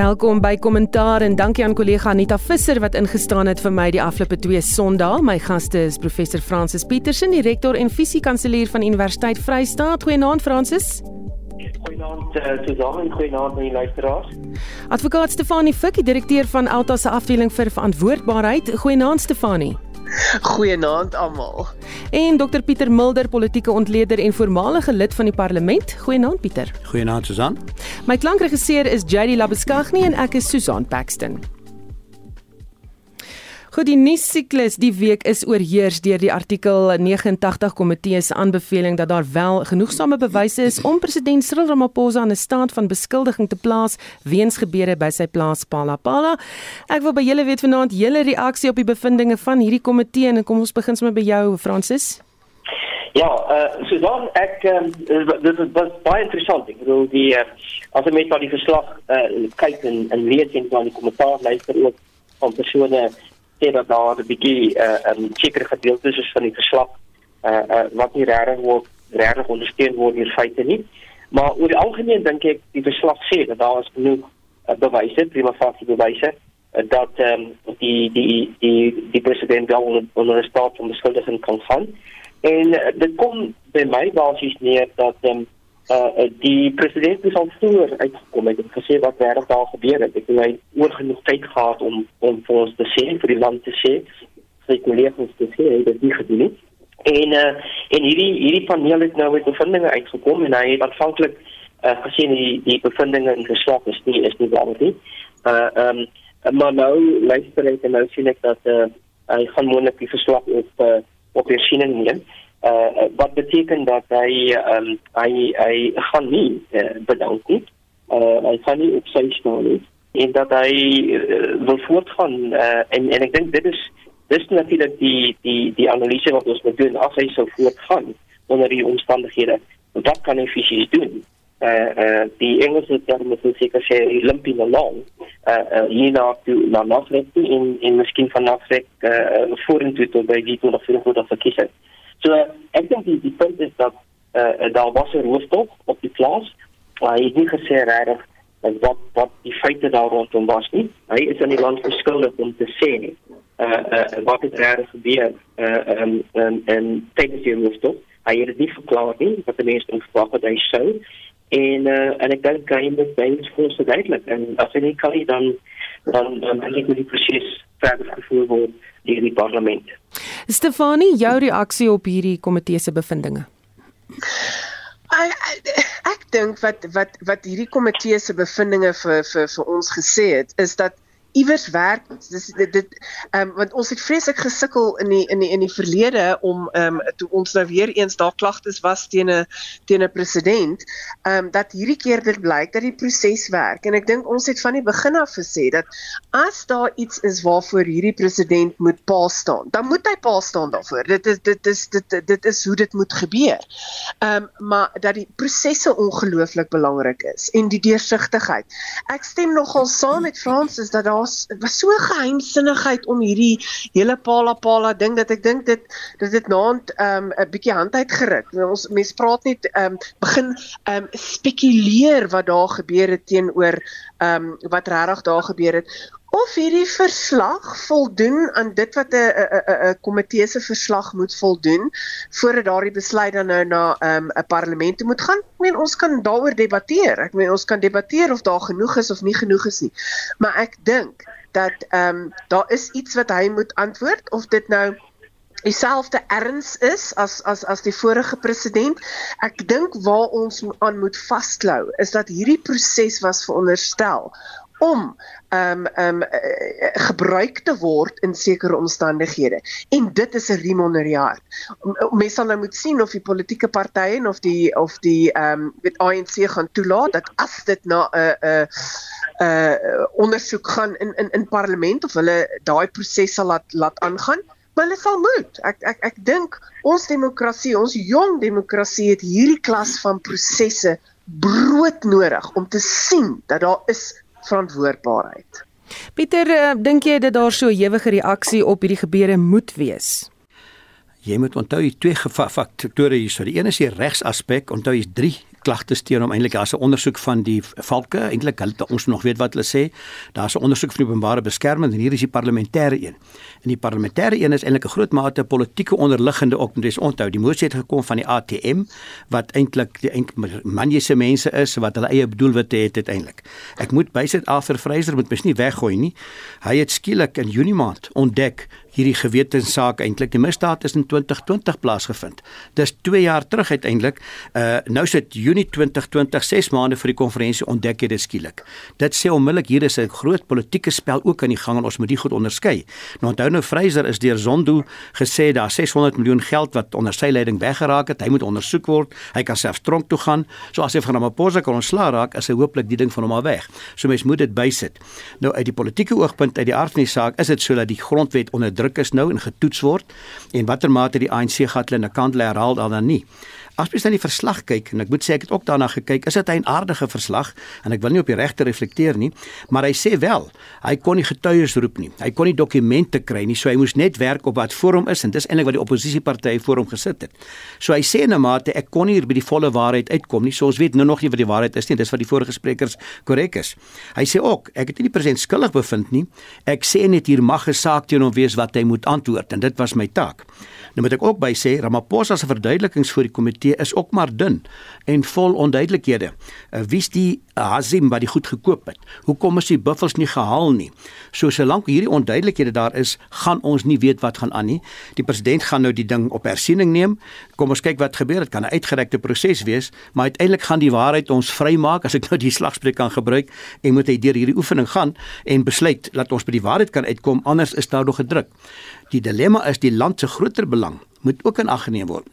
Welkom by Kommentaar en dankie aan kollega Anita Visser wat ingestaan het vir my die afgelope 2 Sondae. My gaste is professor Francis Petersen, die rektor en fisiekanselier van Universiteit Vryheid. Goeienaand Francis. Goeienaand uh, Susan en goeienaand aan die luisteraars. Advokaat Stefanie Fik, die direkteur van Alta se afdeling vir verantwoordbaarheid. Goeienaand Stefanie. Goeienaand almal. En Dr Pieter Mulder, politieke ontleder en voormalige lid van die parlement. Goeienaand Pieter. Goeienaand Susan. My klankregisseur is JD Labuskaghni en ek is Susan Paxton. Goed, die nuus siklus die week is oorheers deur die artikel 89 komitee se aanbeveling dat daar wel genoegsame bewyse is om president Cyril Ramaphosa aan 'n staat van beskuldiging te plaas weens gebeure by sy plaas Palapala. Ek wil by julle weet vanaand julle reaksie op die bevindinge van hierdie komitee en kom ons begin sommer by jou Francis. Ja, uh, so dan ek um, dit was baie interessant. Ek bedoel die uh, as jy met die verslag uh, kyk en en lees en dan die kommentaar luister ook van persone sê dat daar 'n bietjie uh, 'n sekere gedeeltes is van die verslag uh, uh, wat nie regtig word regtig ondersteun word deur feite nie. Maar oor die algemeen dink ek die verslag sê dat daar is genoeg uh, bewyse, prima facie bewyse uh, dat um, die die die die president wel onder, onder 'n staat van beskuldiging kan gaan. En uh, dit kom by my basies neer dat um, uh die president is al vroeër uitgekom het en gesê wat regtig daar gebeur het. Ek het hy oor genoeg tyd gehad om om vir ons te sê vir die land te sê, sy kollegas te sê dat dit gedoen het. En uh en hierdie hierdie paneel het nou met bevindinge uitgekom en hy het aanvanklik uh gesê die die bevindinge in geslag is nie is nie waar nie. Uh ehm um, maar nou luister ek en nou sien ek dat uh hy gaan moontlik die verslag op uh, op hersiening neem uh, wat beteken dat hy um, hy hy gaan nie uh, bedank nie. Uh, hy gaan nie op sy staan nie en dat hy uh, wil voortgaan uh, en en ek dink dit is dis natuurlik die die die analise wat ons moet doen as hy sou voortgaan onder die omstandighede. Wat kan hy fisies doen? uh uh die Engelse term is seker sê limping along uh uh hierna toe na Nasrek in in miskien van Nasrek uh vorentoe tot by die tot of voor tot verkiesing. So ek dink die, die punt is dat eh uh, daar was 'n rooftog op die plaas. Maar hy het nie gesê regtig wat wat die feite daar rondom was nie. Hy is aan die land verskuldig om te sê nie. Eh uh, uh, wat het regtig gebeur eh um, en tydens die rooftog. Hy het nie verklaar nie wat die mense verwag het hy sou. En uh, en ek dink hy moet baie skoon verduidelik en as hy nie kan dan dan dan ek die proses verder gevoer word deur die parlement. Stefanie, jou reaksie op hierdie komitee se bevindinge? Ek ek dink wat wat wat hierdie komitee se bevindinge vir vir vir ons gesê het is dat iewers werk. Dis dit dit ehm um, want ons het vreeslik gesukkel in die in die in die verlede om ehm um, toe ons nou weer eens daar klagtes was teen 'n teen 'n president ehm um, dat hierdie keer dit blyk dat die proses werk. En ek dink ons het van die begin af gesê dat as daar iets is waarvoor hierdie president moet pa staan dan moet hy pa staan daarvoor. Dit is dit is dit dit is hoe dit moet gebeur. Ehm um, maar dat die prosesse ongelooflik belangrik is en die deursigtigheid. Ek stem nogal saam met Francis dat daar was was so geheimsinnigheid om hierdie hele pala pala ding dat ek dink dit dit het naand 'n um, bietjie hand uitgeruk. Ons mense praat net um, begin um, spekuleer wat daar gebeur het teenoor um, wat regtig daar gebeur het of hierdie verslag voldoen aan dit wat 'n 'n 'n komitee se verslag moet voldoen voordat daardie besluit dan nou na 'n um, parlement toe moet gaan. Ek meen ons kan daaroor debatteer. Ek meen ons kan debatteer of daar genoeg is of nie genoeg is nie. Maar ek dink dat ehm um, daar is iets wat hy moet antwoord of dit nou dieselfde erns is as as as die vorige president. Ek dink waar ons aan moet vasklou is dat hierdie proses was veronderstel om um um gebruik te word in sekere omstandighede. En dit is 'n riem onder die hart. Mense sal nou moet sien of die politieke partye en of die of die um met ANC gaan toelaat dat as dit na 'n 'n 'n ondersoek gaan in in in parlement of hulle daai proses sal laat laat aangaan. Maar hulle sal moet. Ek ek ek dink ons demokrasie, ons jong demokrasie het hierdie klas van prosesse brood nodig om te sien dat daar is verantwoordbaarheid. Pieter, uh, dink jy dat daar so 'n ewige reaksie op hierdie gebeure moet wees? Jy moet onthou jy twee faktore hier. So die een is die regsaspek, onthou jy's drie klagtes teen hom eintlik daar's 'n ondersoek van die valke eintlik hulle ons nog weet wat hulle sê. Daar's 'n ondersoek van die openbare beskerming en hier is die parlementêre een. En die parlementêre een is eintlik 'n groot mate politieke onderliggende ook moet jy onthou. Die moesie het gekom van die ATM wat eintlik die manjese mense is wat hulle eie bedoelwitte het uiteindelik. Ek moet bysit Arthur Fraser moet mens nie weggooi nie. Hy het skielik in Junie maand ontdek hierdie gewetenssaak eintlik die misdaad is in 2020 plaasgevind. Dis 2 jaar terug uiteindelik. Uh nou sit Junie 2020 6 maande vir die konferensie ontdek jy dit skielik. Dit sê onmiddellik hier is 'n groot politieke spel ook aan die gang en ons moet dit goed onderskei. Nou onthou nou Fraser is deur Zondo gesê daar 600 miljoen geld wat onder sy leiding weggeraak het. Hy moet ondersoek word. Hy kan self tronk toe gaan. So as hy van Ramaphosa kan ontslaa raak, is hy hooplik die ding van hom al weg. So mens moet dit bysit. Nou uit die politieke oogpunt uit die aard van die saak is dit so dat die grondwet onder druk is nou en getoets word en watter mate die ANC gat hulle na kant lê herhaal dan nie. As jy dan die verslag kyk en ek moet sê ek het ook daarna gekyk, is dit 'n aardige verslag en ek wil nie op die regte reflekteer nie, maar hy sê wel, hy kon nie getuies roep nie. Hy kon nie dokumente kry nie, so hy moes net werk op wat voor hom is en dis eintlik wat die oppositiepartye voor hom gesit het. So hy sê in 'n mate ek kon nie hier by die volle waarheid uitkom nie. So ons weet nou nog nie wat die waarheid is nie. Dis wat die vorige sprekers korrek is. Hy sê ook, ek het nie die president skuldig bevind nie. Ek sê net hier mag 'n saak teen hom wees wat hy moet antwoord en dit was my taak. Nou moet ek ook by sê Ramaphosa se verduidelikings vir die komitee is ook maar dun en vol onduidelikhede. Uh, Wie's die Hazim wat die goed gekoop het? Hoekom is die buffels nie gehaal nie? So solank hierdie onduidelikhede daar is, gaan ons nie weet wat gaan aan nie. Die president gaan nou die ding op hersiening neem. Kom ons kyk wat gebeur. Dit kan 'n uitgerekte proses wees, maar uiteindelik gaan die waarheid ons vrymaak as ek nou die slagspreuk kan gebruik en moet hy deur hierdie oefening gaan en besluit dat ons by die waarheid kan uitkom anders is daar nog gedruk. Die dilemma is die land se groter belang moet ook in ag geneem word.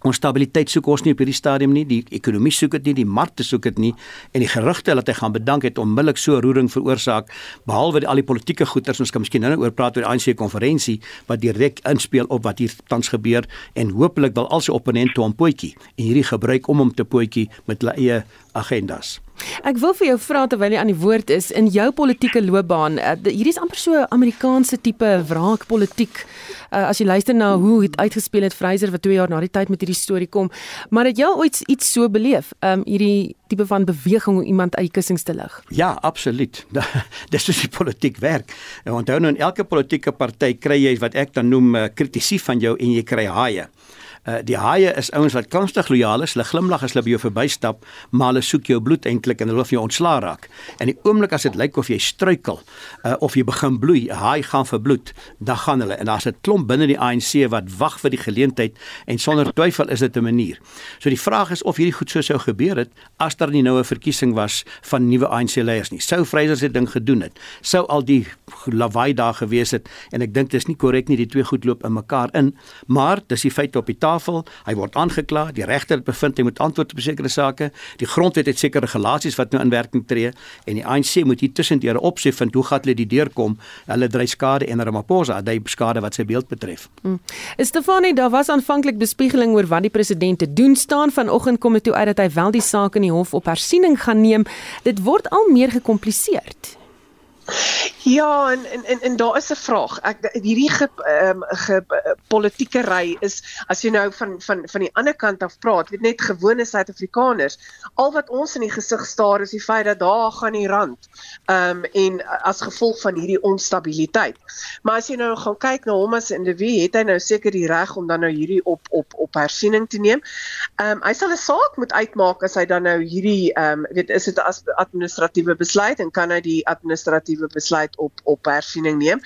Ons stabiliteit soek ons nie op hierdie stadium nie, die ekonomie soek dit nie, die markte soek dit nie en die gerugte dat hy gaan bedank het onmiddellik so roering veroorsaak behalwe die al die politieke goeters ons kan miskien nou oor praat oor die ANC konferensie wat direk inspel op wat hier tans gebeur en hopelik wil al sy opponente hom potjie en hierdie gebruik om hom te potjie met hulle eie agendas. Ek wil vir jou vra terwyl jy aan die woord is in jou politieke loopbaan. Uh, hierdie is amper so Amerikaanse tipe wraakpolitiek. Uh, as jy luister na hoe dit uitgespeel het Fraser wat 2 jaar na die tyd met hierdie storie kom, maar het jy ooit iets so beleef? Um hierdie tipe van beweging om iemand uit kussings te lig? Ja, absoluut. Dis hoe die politiek werk. En onthou nou in elke politieke party kry jy wat ek dan noem uh, kritisie van jou en jy kry haie. Uh, die haie is ouens wat konstig lojaal is. Hulle glimlag as hulle by jou verbystap, maar hulle soek jou bloed eintlik en hulle wil vir jou ontslaa raak. En die oomblik as dit lyk of jy struikel uh, of jy begin bloei, 'n haai gaan vir bloed, dan gaan hulle en daar's 'n klomp binne die ANC wat wag vir die geleentheid en sonder twyfel is dit 'n manier. So die vraag is of hierdie goed so sou gebeur het as daar nie nou 'n verkiesing was van nuwe ANC leiers nie. Sou Fraser se ding gedoen het, sou al die lawaai daar gewees het en ek dink dis nie korrek nie die twee goed loop in mekaar in, maar dis die feit op die tafel. Hy word aangekla, die regter het bevind hy moet antwoord op sekere sake. Die grondwet het sekere regulasies wat nou in werking tree en die ANC moet hier tussendeur opsê vind hoe gaan hulle die deurkom. Hulle dry skade en Ramaphosa, hy skade wat sy beeld betref. Hmm. Stefanie, daar was aanvanklik bespiegeling oor wat die president te doen staan vanoggend kom dit toe uit dat hy wel die saak in die hof op hersiening gaan neem. Dit word al meer gekompliseer. Ja, en en en, en daar is 'n vraag. Ek hierdie ge ehm um, ge politieke ry is as jy nou van van van die ander kant af praat, weet net gewone Suid-Afrikaners, al wat ons in die gesig staar is die feit dat daar gaan die rand. Ehm um, en as gevolg van hierdie onstabiliteit. Maar as jy nou gaan kyk na hom as individu, het hy nou seker die reg om dan nou hierdie op op op hersiening te neem. Ehm um, hy sal 'n saak moet uitmaak as hy dan nou hierdie ehm um, weet is dit 'n administratiewe besluit en kan hy die administratiewe besluit op op hersiening neem.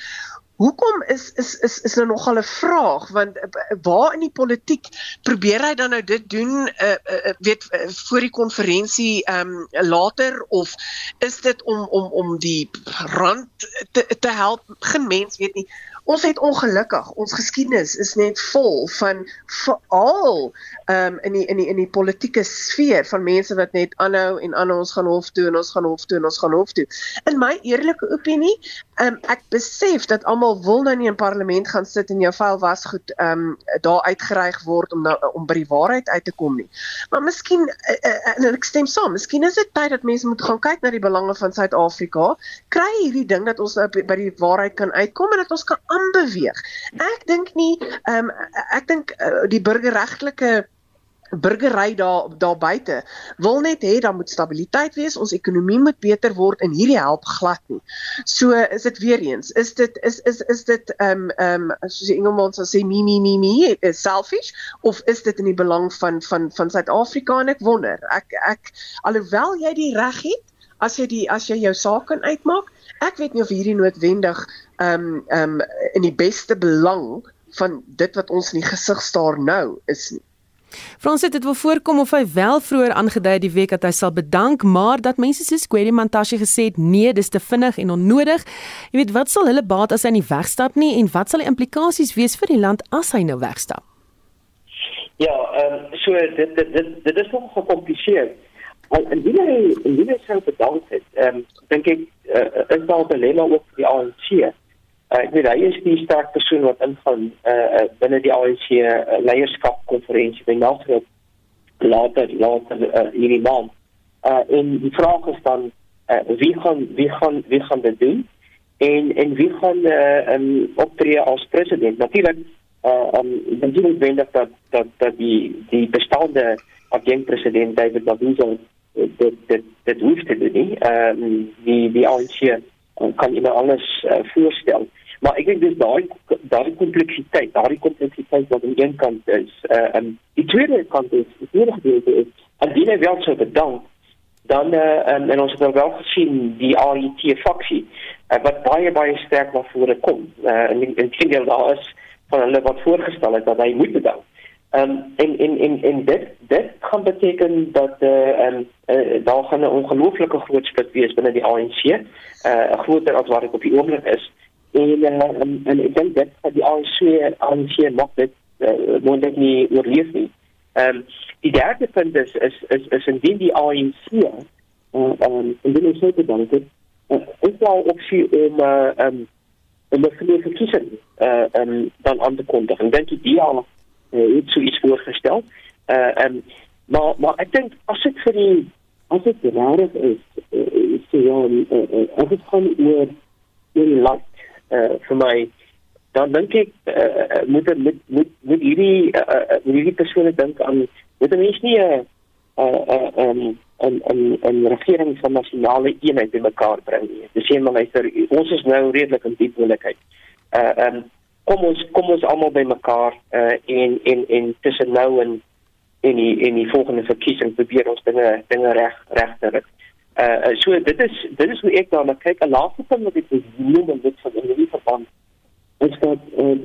Hoekom is is is is nou nogal 'n vraag want eh, waar in die politiek probeer hy dan nou dit doen uh, uh, weet uh, voor die konferensie ehm um, later of is dit om om om die rand te te help geen mens weet nie ons het ongelukkig ons geskiedenis is net vol van veral um, in die in die in die politieke sfeer van mense wat net aanhou en aanhou ons gaan hof toe en ons gaan hof toe en ons gaan hof toe. In my eerlike opinie, um, ek besef dat almal wil nou nie in parlement gaan sit en jou vel was goed um, daar uitgereig word om nou, om by die waarheid uit te kom nie. Maar miskien uh, uh, en ek stem saam, miskien is dit tyd dat mense moet gaan kyk na die belange van Suid-Afrika, kry hierdie ding dat ons nou by die waarheid kan uitkom en dat ons kan aanbeweeg. Ek dink nie ehm um, ek dink uh, die burgerregtelike burgery daar daar buite wil net hê daar moet stabiliteit wees, ons ekonomie moet beter word en hierdie help glad nie. So is dit weer eens, is dit is is is dit ehm um, ehm um, soos die Engelsman sal sê me me me me is selfish of is dit in die belang van van van Suid-Afrika en ek wonder. Ek ek alhoewel jy die reg het as jy die as jy jou saak kan uitmaak, ek weet nie of hierdie noodwendig ehm um, ehm um, in die beste belang van dit wat ons in die gesig staar nou is nie. Frans het dit wil voorkom of hy wel vroeër aangedui die week dat hy sal bedank, maar dat mense soos Query Mantashe gesê het nee, dis te vinnig en onnodig. Jy weet, wat sal hulle baat as hy nie wegstap nie en wat sal die implikasies wees vir die land as hy nou wegstap? Ja, ehm um, so dit dit dit, dit is nog gecompliseerd. En wie hy wie hy sou bedank het, ehm um, dink ek uh, is daar 'n dilemma ook vir die ANC. Uh, ek weet hy is die sterk persoon wat ingaan uh, binne die ANC uh, leierskap konferensie by Nelsrop later later uh, hierdie maand. Uh, en die vraag is dan uh, wie gaan wie gaan wie gaan dit doen? En en wie gaan uh, um, optree as president? Natuurlik uh, um, dan doen we wendig dat dat dat die die bestaande adjunct president David Mabuza dit dit dit hoef te doen nie. Ehm uh, die die ANC kan jy alles uh, voorstel. Maar ek dink dis daai daai kompleksiteit, daai kompleksiteit wat aan een kant is, uh en die tweede kant is, die tweede gedeelte is, en die nou wel so bedank, dan uh en, en ons het nou wel gesien die RET faksie uh, wat baie baie sterk na vore kom. Uh en in teendeel daar is van hulle wat voorgestel het dat hy moet bedank. Um, en en en en dit dit kan beteken dat eh uh, um, uh, daar gaan 'n ongelooflike groot split wees binne die ANC, eh uh, groter as wat dit op die oomblik is. En uh, en, en dink dit dat die ANC ANC nog dit uh, moontlik nie oorleef nie. Ehm um, die derde punt is is is, is indien die ANC eh uh, um, en dit is seker dan dit uh, is wel opsie om eh uh, um, om 'n verkiesing eh uh, um, dan aan te kondig. En dink jy die uh, het so iets voorgestel. Eh uh, um, maar maar ek dink as dit vir die as dit reg is, uh, so ja, uh, uh, as dit gaan oor oor die land uh, vir my dan dink ek uh, moet moet moet moet hierdie uh, hierdie persone dink aan moet 'n mens nie 'n 'n 'n 'n 'n regering van nasionale eenheid bymekaar bring nie. Dis sê maar luister, ons is nou redelik in diep moeilikheid. Uh um kom ons kom ons almal bymekaar uh en en en tussen nou en en die en die volgende verkiesing probeer ons dinge dinge reg reg te rig. Uh so dit is dit is hoe ek daarna kyk. 'n Laaste punt wat ek wil noem en dit van in die verband is dat uh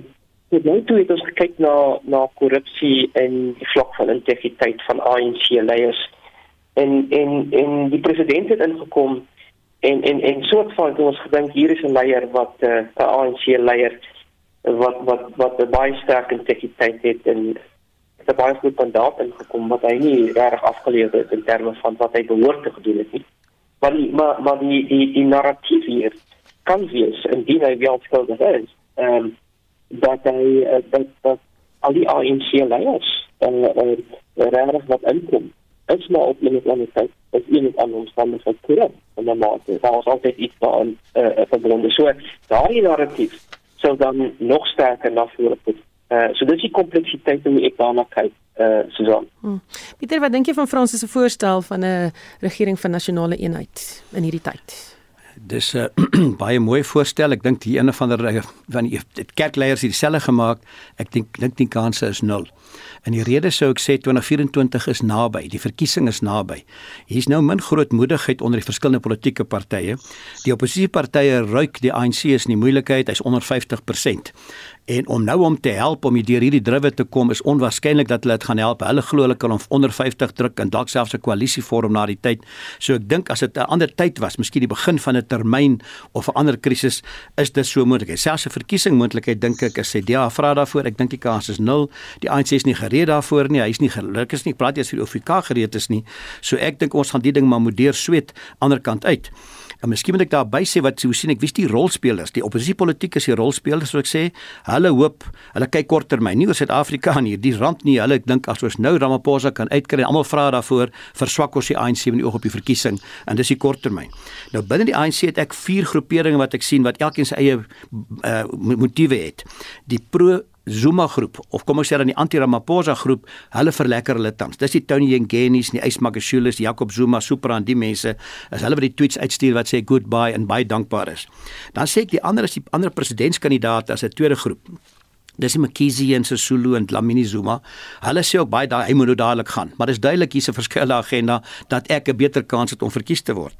dit nou toe het ons gekyk na na korrupsie en die vlak van integriteit van ANC leiers en en en die president het ingekom en en en soort van ons gedink hier is 'n leier wat 'n uh, ANC leier wat wat wat baie sterk integriteit het en 'n baie goed mandaat ingekom wat hy nie reg afgelewer het in terme van wat hy behoort te gedoen het nie. Maar die, maar maar die die die narratief hier kan wees indien hy wel skuldig is ehm um, dat hy uh, dat dat al die ANC leiers en uh, uh, regtig wat inkom is maar op enige ander tyd is enige ander omstandighede korrek en dan maar daar is altyd iets daarin uh, verbonde. So daai narratief sou dan nog sterker na vore kom uh, so dis die kompleksiteit hoe ek daarna kyk uh Susan. Hmm. Pieter, wat dink jy van Fransis se voorstel van 'n regering van nasionale eenheid in hierdie tyd? Dis 'n uh, baie mooi voorstel. Ek dink die ene van die van die kerkleiers het dieselfde gemaak. Ek dink dink die kanse is nul. En die rede sou ek sê 2024 is naby, die verkiesing is naby. Hier's nou min grootmoedigheid onder die verskillende politieke partye. Die oppositiepartye ruik die ANC is in die moeilikheid, hy's onder 50%. En om nou om te help om deur hierdie druwe te kom is onwaarskynlik dat hulle dit gaan help. Hulle glo hulle kan onder 50 druk en dalk selfs 'n koalisie vorm na die tyd. So ek dink as dit 'n ander tyd was, miskien die begin van 'n termyn of 'n ander krisis, is dit so moontlik. Selfs 'n verkiesing moontlikheid dink ek as CDA vra daarvoor. Ek dink die kans is nul. Die ANC is nie gereed daarvoor nie. Hy is nie gelukkig nie. Praat jy as vir die OFK gereed is nie. So ek dink ons gaan die ding maar moet deur sweet ander kant uit. En miskien moet ek daarby sê wat hoe sien ek wie's die rolspelers? Die oppositiepolitiek is die rolspelers, soos ek sê. Hulle hoop, hulle kyk korttermyn, nie oor Suid-Afrika nie. Die rand nie, hulle dink as ons nou Ramaphosa kan uitkry almal vra daarvoor, verswak ons die ANC in die oog op die verkiesing en dis die korttermyn. Nou binne die ANC het ek vier groeperinge wat ek sien wat elkeen sy eie uh, motiewe het. Die pro Zuma groep of kom ons sê dan die anti-Ramaphosa groep, hulle verlekker hulle tans. Dis die Tony Ngenis, die Ysmakashulis, Jacob Zuma, Supra en die mense, as hulle wat die tweets uitstuur wat sê goodbye en baie dankbaar is. Dan sê ek die ander is die ander presidentskandidaat as 'n tweede groep. Dis die Mkhize en Sisulu en Dlamini Zuma. Hulle sê ook baie daai hy moet nou dadelik gaan, maar dis duidelik hier's 'n verskillende agenda dat ek 'n beter kans het om verkies te word.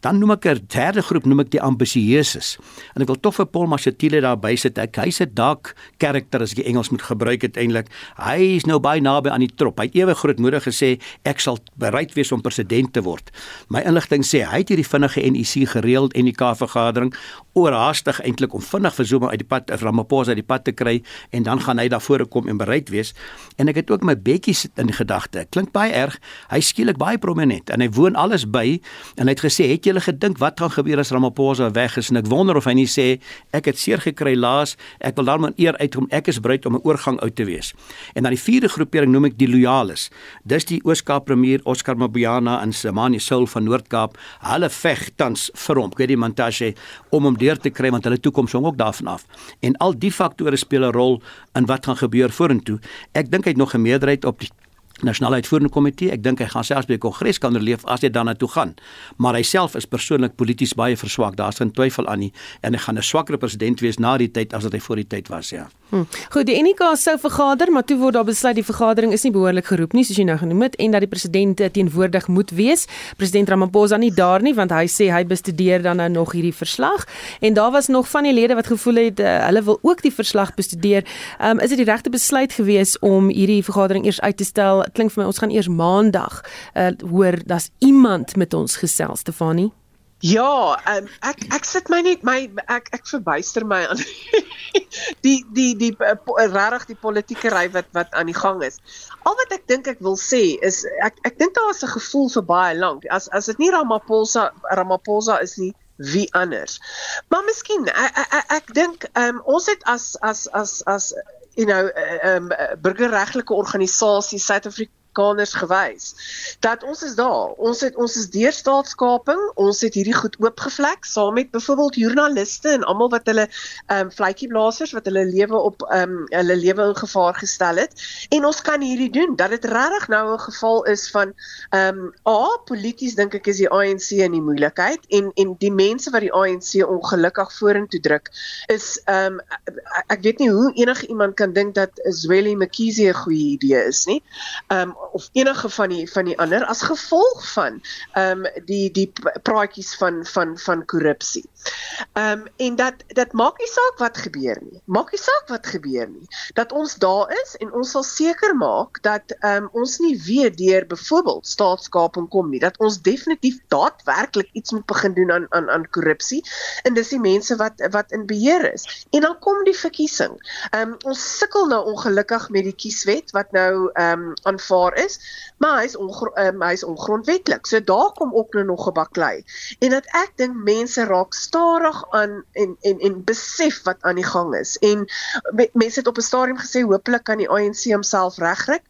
Dan noem ek 'n derde groep noem ek die ambisieuses. En ek wil tog vir Paul Mashatile daar by sit. Ek hy's 'n dark character as ek die Engels moet gebruik uiteindelik. Hy is nou baie naby aan die trop. Hy het ewe grootmoedig gesê ek sal bereid wees om president te word. My inligting sê hy het hierdie vinnige NEC gereël en die K vergadering oorhaastig eintlik om vinnig vir Zuma uit die pad Ramaphosa uit die pad te kry en dan gaan hy daarvoor kom en bereid wees. En ek het ook my bekkie sit in gedagte. Klink baie erg. Hy skielik baie prominent en hy woon alles by en hy het gesê, "Het julle gedink wat gaan gebeur as Ramaphosa weg is?" En ek wonder of hy nie sê, "Ek het seer gekry laas. Ek wil daarom eer uitkom. Ek is bereid om 'n oorgang uit te wees." En dan die vierde groepering noem ek die loyales. Dis die Ooskaap premier Oscar Mabuyana en Samani Soul van Noord-Kaap. Hulle veg tans vir hom, Kwedi Mantashe, om hom deur te kry want hulle toekoms hang ook daarvan af. En al die faktore speel 'n rol rol in wat gaan gebeur vorentoe. Ek dink hy het nog 'n meerderheid op die nasionale uitvoerende komitee. Ek dink hy gaan selfs by die kongres kan oorleef as hy dan na toe gaan. Maar hy self is persoonlik polities baie verswak. Daar's geen twyfel aan nie en hy gaan 'n swakker president wees na die tyd as wat hy voor die tyd was, ja. Hm. Goed, die NK sou vergader, maar toe word daar besluit die vergadering is nie behoorlik geroep nie, soos jy nou genoem het, en dat die president teenwoordig moet wees. President Ramaphosa nie daar nie, want hy sê hy bestudeer dan nou nog hierdie verslag. En daar was nog van die lede wat gevoel het uh, hulle wil ook die verslag bestudeer. Um, is dit die regte besluit gewees om hierdie vergadering eers uit te stel? Klink vir my ons gaan eers maandag uh, hoor daar's iemand met ons gesels, Stefanie. Ja, um, ek ek sit my net my ek ek verbuister my aan die die die uh, regtig die politieke ry wat wat aan die gang is. Al wat ek dink ek wil sê is ek ek dink daar is 'n gevoel vir baie lank. As as dit nie Ramaphosa Ramaphosa is nie, wie anders. Maar miskien ek ek, ek, ek dink um, ons het as as as as you know um, burgerregtelike organisasie South Africa Amerikaners gewys dat ons is daar. Ons het ons is deur staatskaping, ons het hierdie goed oopgevlek saam met byvoorbeeld joernaliste en almal wat hulle ehm um, vletjieblassers wat hulle lewe op ehm um, hulle lewe in gevaar gestel het. En ons kan hierdie doen dat dit regtig nou 'n geval is van ehm um, a polities dink ek is die ANC in die moeilikheid en en die mense wat die ANC ongelukkig vorentoe druk is ehm um, ek weet nie hoe enige iemand kan dink dat Zweli Mkhize 'n goeie idee is nie. Ehm um, of enige van die van die ander as gevolg van ehm um, die die praatjies van van van korrupsie. Ehm um, en dat dat maak nie saak wat gebeur nie. Maak nie saak wat gebeur nie. Dat ons daar is en ons sal seker maak dat ehm um, ons nie weer deur byvoorbeeld staatskaping kom nie. Dat ons definitief daadwerklik iets moet begin doen aan aan aan korrupsie en dis die mense wat wat in beheer is. En dan kom die verkiesing. Ehm um, ons sukkel nou ongelukkig met die kieswet wat nou ehm um, aanvaar is, maar hy's um, hy's ongrondwetlik. So daar kom ook nou nog 'n baklei. En dat ek dink mense raak stadig aan en en en besef wat aan die gang is. En mense het op 'n stadium gesê hopelik kan die ANC homself regkry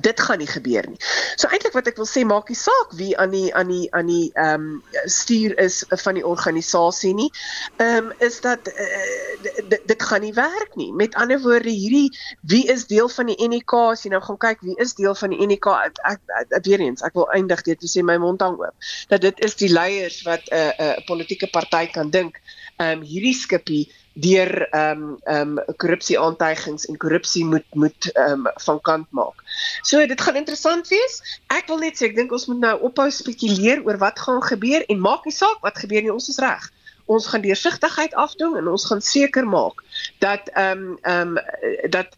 dit gaan nie gebeur nie. So eintlik wat ek wil sê maak nie saak wie aan die aan die aan die ehm um, stuur is van die organisasie nie. Ehm um, is dat uh, dit gaan nie werk nie. Met ander woorde hierdie wie is deel van die NEK as jy nou gaan kyk wie is deel van die NEK ek, ek, ek weer eens ek wil eindig dit te sê my mond hang oop dat dit is die leiers wat 'n uh, 'n uh, politieke party kan dink ehm um, hierdie skipie deur ehm um, ehm um, korrupsie aantuigings en korrupsie moet moet ehm um, van kant maak. So dit gaan interessant wees. Ek wil net sê ek dink ons moet nou ophou spekuleer oor wat gaan gebeur en maak nie saak wat gebeur nie, ons is reg. Ons gaan deursigtigheid afdwing en ons gaan seker maak dat ehm um, ehm um, dat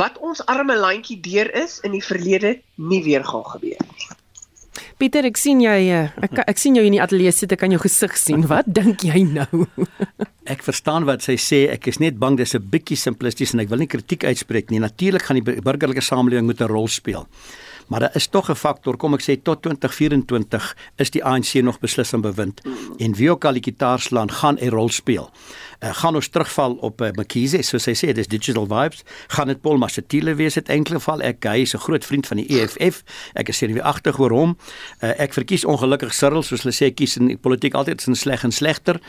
wat ons arme landjie deur is in die verlede nie weer gaan gebeur nie. Pieter, ek sien jy eh, ek ek sien jou in die ateljee sit, ek kan jou gesig sien. Wat dink jy nou? ek verstaan wat sy sê. Ek is net bang dis 'n bietjie simplisties en ek wil nie kritiek uitspreek nie. Natuurlik gaan die burgerlike samelewing moet 'n rol speel. Maar daar is tog 'n faktor, kom ek sê tot 2024 is die ANC nog beslis in bewind en wie ook al die gitaarslaan gaan 'n rol speel. Uh, gaan ons terugval op uh, Mkhize, soos hy sê, dis digital vibes. Gaan dit Paul Mashatile wees in enkele geval? Ek hy is 'n groot vriend van die EFF. Ek is seker agtig oor hom. Uh, ek verkies ongelukkig Cyril, soos hulle sê, kies in politiek altyd sin sleg en slegter.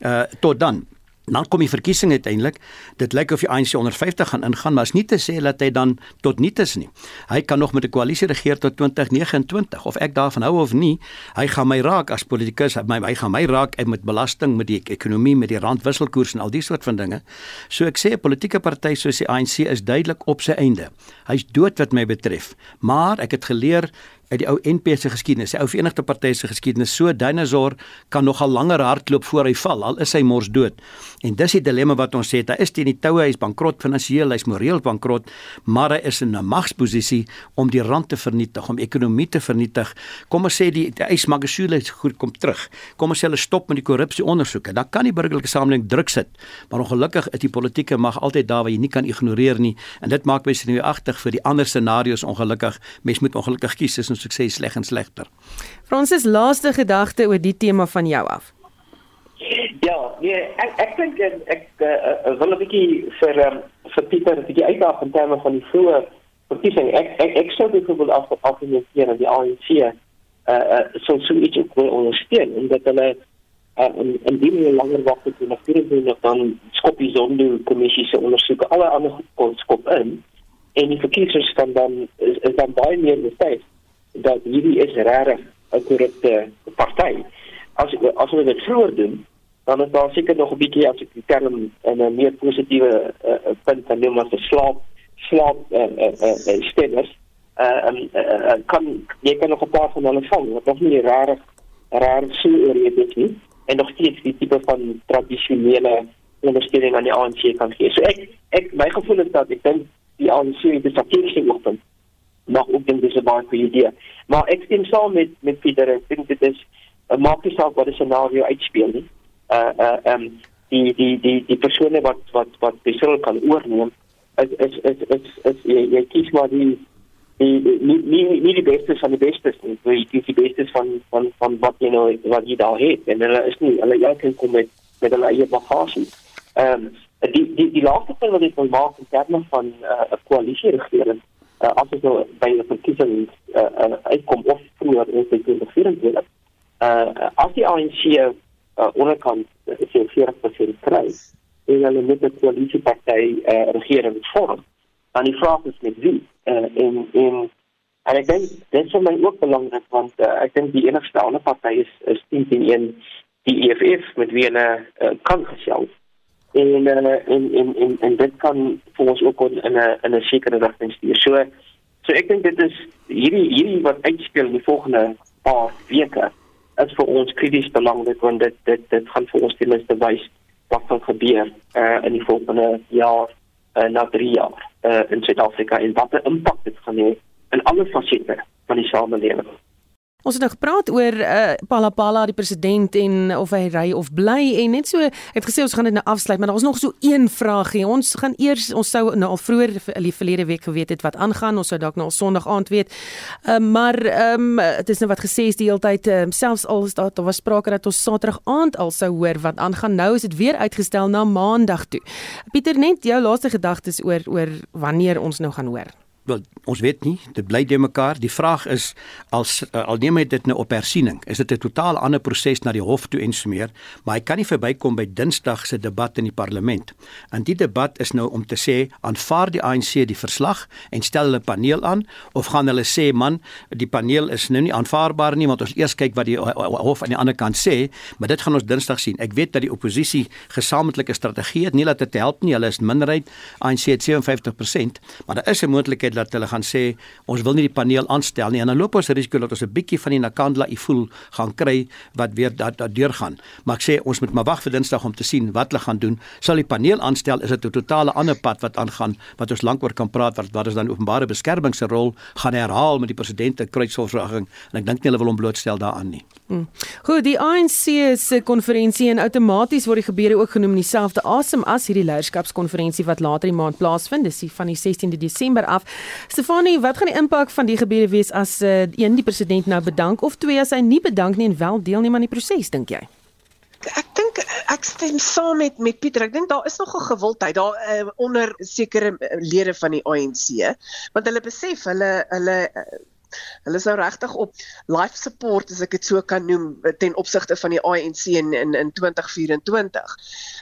Uh, tot dan dan kom die verkiesing uiteindelik. Dit lyk of die ANC onder 50 gaan ingaan, maar is nie te sê dat hy dan tot niet is nie. Hy kan nog met 'n koalisie regeer tot 2029 of ek daarvan hou of nie. Hy gaan my raak as politikus, hy, hy gaan my raak met belasting, met die ekonomie, met die randwisselkoers en al die soort van dinge. So ek sê 'n politieke party soos die ANC is duidelik op sy einde. Hy's dood wat my betref. Maar ek het geleer uit die ou NP se geskiedenis, die ou Verenigde Party se geskiedenis, so dinosaur kan nogal langer hardloop voor hy val al is hy mors dood. En dis die dilemma wat ons sê, hy is teen die toue, hy's bankrot finansiëel, hy's moreel bankrot, maar hy is in 'n magsposisie om die rand te vernietig, om ekonomie te vernietig. Kom ons sê die, die ysmagasiele goed kom terug. Kom ons sê hulle stop met die korrupsie ondersoeke. Dan kan die burgerlike samelewing druk sit. Maar ongelukkig is die politieke mag altyd daar waar jy nie kan ignoreer nie en dit maak mense nou agtig vir die ander scenario's ongelukkig. Mens moet ongelukkig kies ons sukses sleg en slegter. Fransis laaste gedagte oor die tema van jou af. Ja, nee, ek ek dink ek, ek uh, wil 'n bietjie vir um, vir Pieter 'n bietjie uitdaag in terme van die vroeë verkiesing. Ek ek ek sou byvoorbeeld af af in die hier die ANC uh uh so so iets ook wil ondersteun en dat hulle uh, en en die nie langer wag tot hulle vir doen dan skop die sonde kommissie se ondersoek alle ander kon skop in en die verkiesers kan dan is, is dan baie meer bevestig dat hierdie is regtig 'n korrupte party. As as ons dit vroeër doen, dan is daar seker nog 'n bietjie as ek die term in 'n meer positiewe uh, punt kan noem as slaap slaap uh, uh, uh, stemmers. Uh, um, uh, kan jy kan nog 'n paar van hulle vang wat nog nie regtig regtig so oorreed nie en nog steeds die tipe van tradisionele ondersteuning aan die ANC kan gee. So ek ek my gevoel is dat ek dink die ANC het 'n strategiese oogpunt nog ook dink dis 'n baie goeie idee. Maar ek stem saam met met Pieter. Ek dink dit is 'n maak nie saak wat die scenario uitspeel nie. Uh uh um die die die die persone wat wat wat besluit kan oorneem is is is is, is jy, jy kies maar die die nie nie nie die beste van die beste nie. Jy kies die beste van van van wat jy nou wat jy daar het en hulle is nie hulle elkeen kom met met hulle eie bagasie. Ehm um, die die die laaste ding wat ek wil maak in terme van 'n uh, koalisie regering uh, as ons nou by 'n verkiesing uh, uh, uitkom of vroeër in 2024 uh as die ANC uh, onderkant uh, 40% kry en hulle met 'n koalisieparty uh, regering vorm dan die vraag is met wie uh, en en en ek dink dit is vir my ook belangrik want uh, ek dink die enigste ander party is is 10-1 die EFF met wie hulle uh, kan gesels en uh, en en en en dit kan vir ons ook in 'n in 'n sekere rigting stuur. So so ek dink dit is hierdie hierdie wat uitspeel in die volgende paar weke is vir ons krities belangrik want dit dit dit gaan vir ons ten minste wys wat gaan gebeur uh, in die volgende jaar uh, na 3 jaar uh, in Suid-Afrika en wat 'n impak dit gaan hê in alle fasette van die samelewing. Ons het nou gepraat oor uh, Palapala die president en of hy ry of bly en net so het gesê ons gaan dit nou afsluit maar daar was nog so een vraagie. Ons gaan eers ons sou nou al vroeër die verlede week geweet het wat aangaan. Ons sou dalk nou al Sondag aand weet. Uh, maar ehm um, dit is nou wat gesê is die hele tyd uh, selfs al is daar daar was sprake dat ons Saterdag aand al sou hoor wat aangaan. Nou is dit weer uitgestel na Maandag toe. Pieter net jou laaste gedagtes oor oor wanneer ons nou gaan hoor wel ons weet nie dit bly de mekaar. Die vraag is als uh, al neem hy dit nou op hersiening is dit 'n totaal ander proses na die hof toe en so meer maar hy kan nie verbykom by dinsdag se debat in die parlement. En die debat is nou om te sê aanvaar die ANC die verslag en stel hulle paneel aan of gaan hulle sê man die paneel is nou nie aanvaarbaar nie want ons eers kyk wat die hof aan die ander kant sê maar dit gaan ons dinsdag sien. Ek weet dat die oppositie gesamentlike strategie het nie laat dit help nie. Hulle is minderheid ANC het 57% maar daar is 'n moontlikheid dat hulle gaan sê ons wil nie die paneel aanstel nie en dan loop ons risiko dat ons 'n bietjie van die Nakandla ifool gaan kry wat weer dat dat deurgaan. Maar ek sê ons moet maar wag vir Dinsdag om te sien wat hulle gaan doen. Sal die paneel aanstel is dit 'n totale ander pad wat aangaan wat ons lank oor kan praat wat wat is dan openbare beskerming se rol gaan herhaal met die president se kruisvolvraging en ek dink nie hulle wil hom blootstel daaraan nie. Hmm. Goed, die ANC se konferensie en outomaties word die gebeure ook genoem in dieselfde asem as hierdie leierskapskonferensie wat later die maand plaasvind, dis van die 16de Desember af. Stefanie, wat gaan die impak van die gebeure wees as uh, een die president nou bedank of twee as hy nie bedank nie en wel deelneem aan die proses dink jy? Ek dink ek stem saam met met Pieter. Ek dink daar is nog 'n gewildheid daar uh, onder sekere uh, lede van die ANC want hulle besef hulle hulle uh, Hulle is nou regtig op life support as ek dit so kan noem ten opsigte van die ANC in in, in 2024.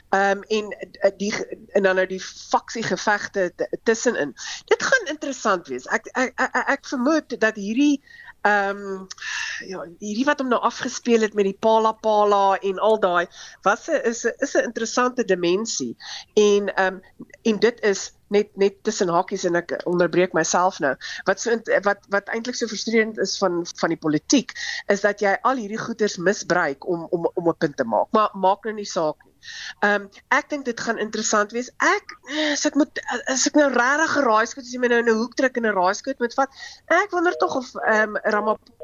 Ehm um, en eh, die en dan nou die faksie gevegte tussenin. Dit gaan interessant wees. Ek ek ek, ek vermoed dat hierdie ehm um, ja, hierdie wat hom nou afgespeel het met die Pala Pala en al daai was 'n is 'n is 'n interessante dimensie. En ehm um, en dit is net net tussen hakies en ek onderbreek myself nou. Wat so wat wat eintlik so frustrerend is van van die politiek is dat jy al hierdie goeders misbruik om om om 'n punt te maak. Maar maak nou nie saak nie. Ehm um, ek dink dit gaan interessant wees. Ek as ek moet as ek nou regtig geraai skoot as jy my nou in 'n hoek trek en 'n raai skoot moet vat. Ek wonder tog of ehm um, Ramaphosa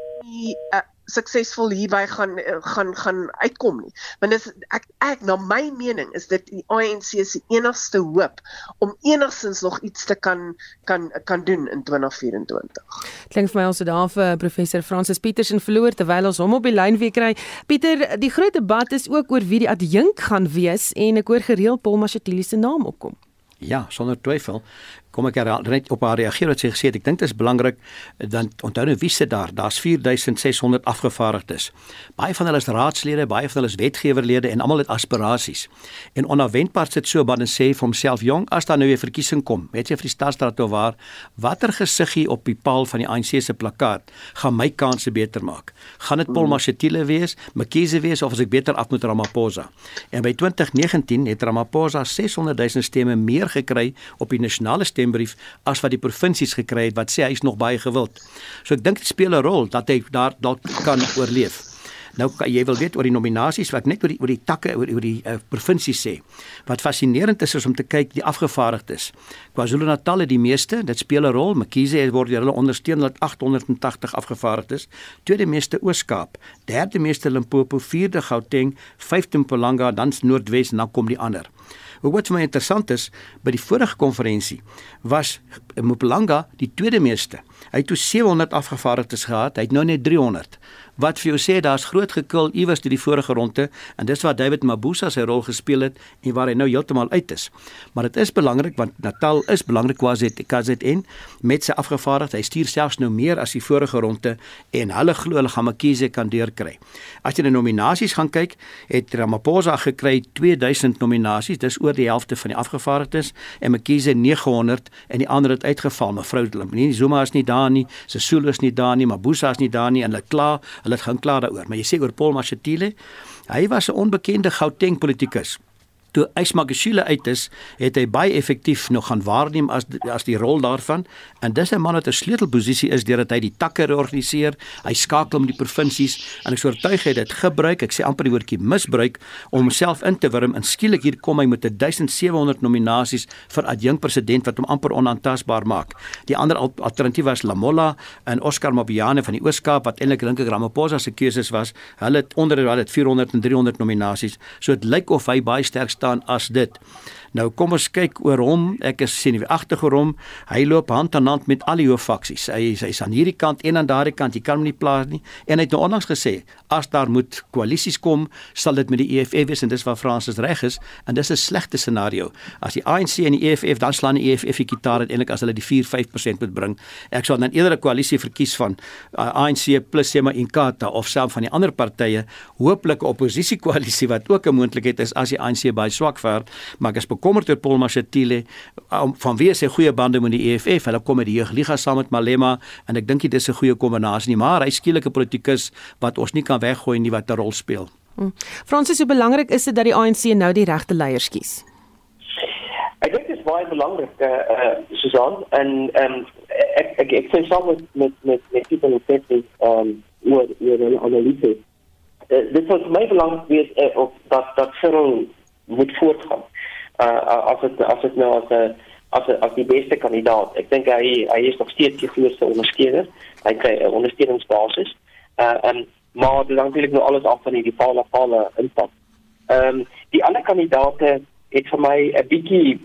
uh, suksesvol hierby gaan gaan gaan uitkom nie. Want dis ek ek na my mening is dit die ANC se enigste hoop om enigstens nog iets te kan kan kan doen in 2024. Klink vir my ons het daar vir professor Francis Petersen verloor terwyl ons hom op die lyn weer kry. Pieter, die groot debat is ook oor wie die adjunk gaan wees en ek hoor gereeld Paul Mashatile se naam opkom. Ja, sonder twyfel kom ek net op haar reageer wat sy gesê het. Ek dink dit is belangrik dan onthou nou wie sit daar? Daar's 4600 afgevaardigdes. Baie van hulle is raadslede, baie van hulle is wetgewerlede en almal het aspirasies. En onverwendbaar sit so binne sê vir homself jong as daar nou weer verkiesing kom. Weet jy vir die stadstraat of waar watter gesiggie op die paal van die ANC se plakkaat gaan my kanse beter maak? Gaan dit Paul Mashatile wees, Mkhize wees of as ek beter af moet Ramaphosa? En by 2019 het Ramaphosa 600 000 stemme meer gekry op die nasionale stembrief as wat die provinsies gekry het wat sê hy is nog baie gewild. So ek dink dit speel 'n rol dat hy daar dalk kan oorleef. Nou jy wil weet oor die nominasies wat net oor die oor die takke oor, oor die uh, provinsie sê. Wat fascinerend is is om te kyk die afgevaardigdes. KwaZulu-Natal het die meeste, dit speel 'n rol. Mkhize word deur hulle ondersteun met 880 afgevaardigdes. Tweede meeste Oos-Kaap, derde meeste Limpopo, vierde Gauteng, vyfde Mpumalanga, dan Noordwes en dan kom die ander. Wat vir my interessant is, by die vorige konferensie was Mpumalanga die tweede meeste. Hy het toe 700 afgevaardigdes gehad, hy het nou net 300 wat vir jou sê daar's groot gekil iewers deur die vorige ronde en dis waar David Mabuza sy rol gespeel het en waar hy nou heeltemal uit is. Maar dit is belangrik want Natal is belangrik kwazit KZN met sy afgevaardigd. Hy stuur selfs nou meer as die vorige ronde en hulle glo hulle gaan Mkhize kan deurkry. As jy na nominasies gaan kyk, het Ramaphosa gekry 2000 nominasies, dis oor die helfte van die afgevaardigdes en Mkhize 900 en die ander het uitgeval. Mevrou Zuma is nie daar nie, Sesulu is nie daar nie, Mabuza is nie daar nie en hulle kla hulle gaan kla daaroor. Maar jy sê oor Paul Mashatile, hy was 'n onbekende Gauteng politikus toe Ysmagashule uit is, het hy baie effektief nog gaan waarneem as as die rol daarvan en dis 'n man wat 'n sleutelposisie is deurdat hy die takke reorganiseer, hy skakel met die provinsies en ek sou oortuig hy dit gebruik, ek sê amper die woordjie misbruik om homself in te wurm en skielik hier kom hy met 1700 nominasies vir adjunk president wat hom amper onaantastbaar maak. Die ander alternatief was Lamola en Oscar Mobiane van die Ooskaap wat eintlik ek Ramaphosa se keuses was. Hulle het onder hulle het 400 en 300 nominasies. So dit lyk of hy baie sterk staan as dit. Nou kom ons kyk oor hom. Ek is sien agter hom. Hy loop hand aan hand met al die hooffaksies. Hy hy's aan hierdie kant en aan daardie kant. Jy kan hom nie plaas nie. En hy het nou onlangs gesê as daar moet koalisies kom, sal dit met die EFF wees en dis waar Fransis reg is en dis 'n slegte scenario. As die ANC en die EFF dan slaan die EFF die gitaar eintlik as hulle die 4-5% moet bring. Ek sou dan eerder 'n koalisie verkies van uh, ANC plus Sema Inkatha of self van die ander partye, hooplik 'n oppositiekoalisie wat ook 'n moontlikheid is as die ANC baie swak vaar, maar ek is bekommerd oor Paul Mashatile um, van wie sy goeie bande met die EFF. Hulle kom met die jeugliga saam met Malema en ek dink dit is 'n goeie kombinasie nie, maar hy skielike politikus wat ons nie kan weggooi nie wat 'n rol speel. Hmm. Fransis, hoe belangrik is dit dat die ANC nou die regte leiers kies? Ek dink dit is baie belangrik eh uh, uh, Susan en ehm um, ek ek ek sê saam met met met met die politici ehm oor oor hulle analise. Uh, dit was my belangrik wees uh, of dat dat Cyril moet voortgaan uh, as dit as dit nou as 'n as as die beste kandidaat. Ek dink hy hy is nog steeds die grootste ondersteuner. Hy kry 'n ondersteuningsbasis. Uh en maar dit hang natuurlik nou alles af van die Paula Paula impak. Ehm um, die ander kandidaate het vir my 'n bietjie